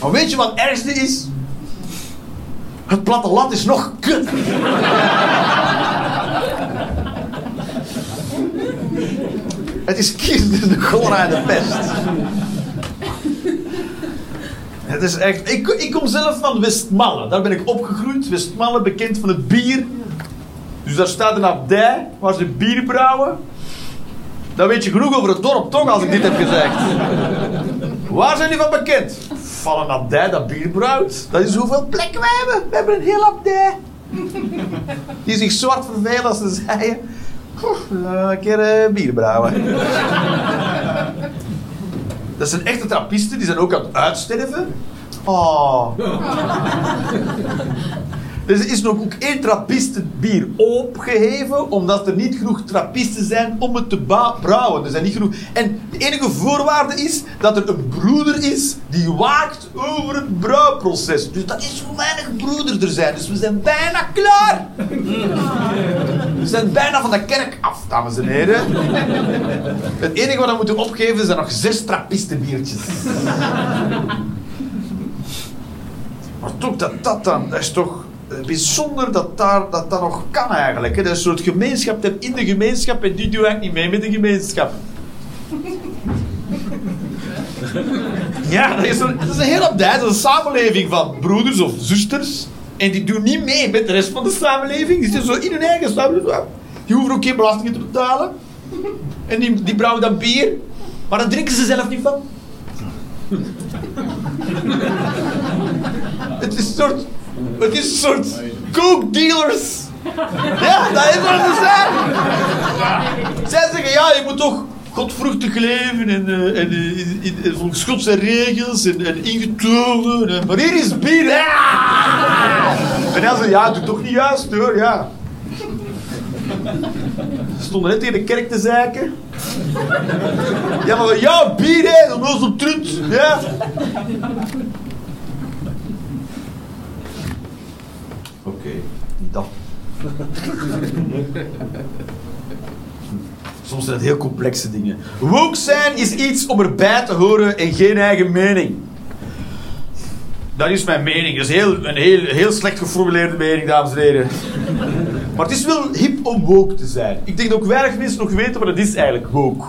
maar weet je wat het ergste is? Het platteland is nog kut. het is kiezen de cholera en de pest. Het is echt... Ik, ik kom zelf van Westmalle. Daar ben ik opgegroeid. Westmalle, bekend van het bier. Dus daar staat een abdij waar ze bier brouwen. Dan weet je genoeg over het dorp, toch, als ik dit heb gezegd. Waar zijn die van bekend? Van een abdij dat bier brouwt. Dat is hoeveel plekken we hebben. We hebben een heel abdij. Die zich zwart vervelen als ze zeiden... "Goh, Een keer eh, bier brouwen. Dat zijn echte trappisten, die zijn ook aan het uitsterven. Oh. Dus er is nog ook één trappistenbier opgeheven, omdat er niet genoeg trappisten zijn om het te brouwen. Er zijn niet genoeg. En de enige voorwaarde is dat er een broeder is die waakt over het brouwproces. Dus dat is hoe weinig broeders er zijn. Dus we zijn bijna klaar. We zijn bijna van de kerk af, dames en heren. Het enige wat we moeten opgeven zijn nog zes trappistenbiertjes. Maar toch, dat, dat dan, dat is toch bijzonder dat daar, dat, dat nog kan eigenlijk. Hè? Dat je een soort gemeenschap hebt in de gemeenschap en die doet eigenlijk niet mee met de gemeenschap. *laughs* Ja, dat is, een, dat is een abdij, dat is een samenleving van broeders of zusters. En die doen niet mee met de rest van de samenleving. Die zitten zo in hun eigen samenleving. Die hoeven ook geen belastingen te betalen. En die, die brouwen dan bier. Maar daar drinken ze zelf niet van. *laughs* Het is een soort... Het is een soort coke dealers. Ja, dat is wat ze zijn. Zij zeggen, ja, je moet toch godvruchtig leven en, eh, en eh, in, in, volgens Godse regels en, en. En, maar hier is bier. Ja! En dan zeggen ja, doe toch niet juist hoor, ja. Ze stonden net tegen de kerk te zeiken. Ja, maar ja, bier hè, dat was een trut. Ja. Niet dat. Soms zijn het heel complexe dingen. Woke zijn is iets om erbij te horen en geen eigen mening. Dat is mijn mening. Dat is heel, een heel, heel slecht geformuleerde mening, dames en heren. Maar het is wel hip om woke te zijn. Ik denk dat ook weinig mensen nog weten wat het is eigenlijk, woke.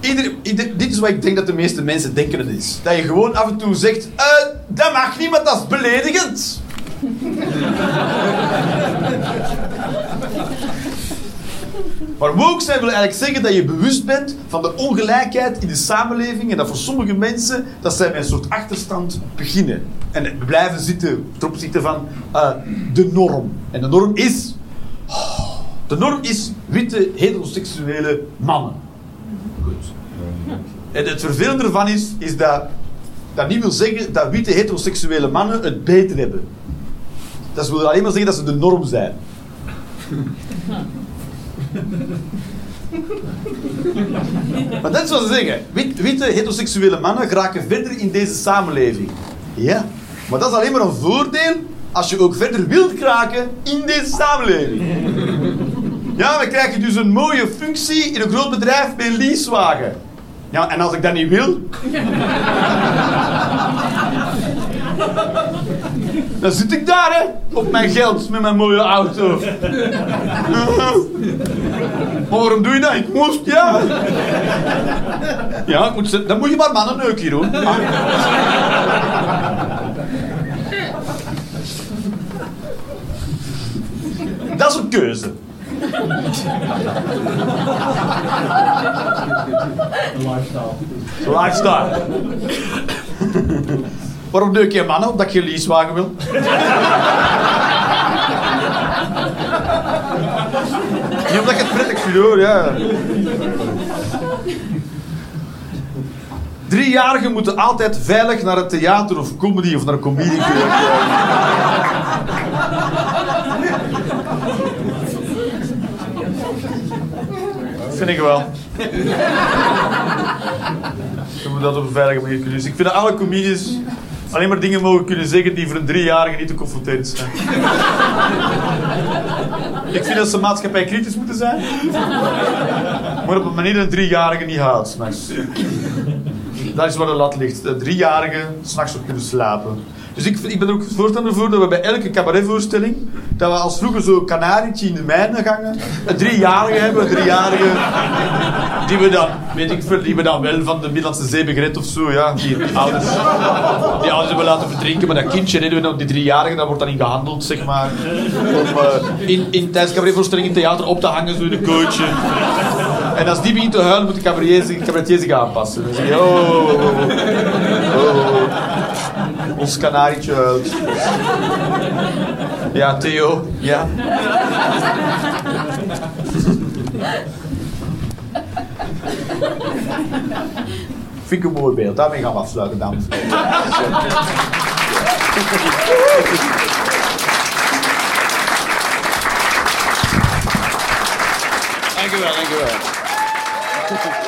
Ieder- dit is wat ik denk dat de meeste mensen denken het is. Dat je gewoon af en toe zegt, eh, dat mag niet, want dat is beledigend. *laughs* Maar woke zijn wil eigenlijk zeggen dat je bewust bent van de ongelijkheid in de samenleving en dat voor sommige mensen dat zij met een soort achterstand beginnen. En blijven zitten ten opzichte van eh, de norm. En de norm is... De norm is witte heteroseksuele mannen. Goed. En het vervelende ervan is, is dat dat niet wil zeggen dat witte heteroseksuele mannen het beter hebben. Dat wil alleen maar zeggen dat ze de norm zijn. maar dat is wat ze zeggen. Wit- witte heteroseksuele mannen geraken verder in deze samenleving. Ja, maar dat is alleen maar een voordeel als je ook verder wilt geraken in deze samenleving. Ja, dan krijg je dus een mooie functie in een groot bedrijf met een leasewagen. Ja, en als ik dat niet wil, dan zit ik daar, hè, op mijn geld met mijn mooie auto. maar *laughs* waarom doe je dat? Ik moest, ja. Ja, ik moet, dan moet je maar mannen neuken hier, hoor. *laughs* Dat is een keuze. Lifestyle. Lifestyle. *laughs* Waarom neuk je mannen? Omdat je een leasewagen wil. Niet omdat ik het prettig vind hoor, ja. Driejarigen moeten altijd veilig naar het theater of comedy of naar een comedie kunnen. Vind ik wel. Je moet dat op een veilige manier kunnen. Dus ik vind dat alle comedies alleen maar dingen mogen kunnen zeggen die voor een driejarige niet te confronterend zijn. ik vind dat ze maatschappij kritisch moeten zijn. Maar op een manier een driejarige niet haalt, s'nachts. Dat is waar de lat ligt. Dat driejarigen s'nachts op kunnen slapen. Dus ik, ik ben er ook voorstander voor dat we bij elke cabaretvoorstelling, dat we als vroeger zo'n kanarietje in de mijnen gangen, een driejarige hebben, een driejarige, die we dan, weet ik veel, die we dan wel van de Middellandse Zee of zo, ja, die ouders, die ouders hebben laten verdrinken, maar dat kindje redden we dan, die driejarige, dat wordt dan in gehandeld, zeg maar, om uh, in, in, tijdens cabaretvoorstelling in theater op te hangen, zo in een kootje. En als die begint te huilen, moet de cabaretier zich, cabaretier zich aanpassen. Dan oh, oh, oh, oh. Ons kanarietje. Ja, Theo, ja. Vind ik een beeld. Daarmee gaan we afsluiten, dames en heren. Dank u wel, dank u wel.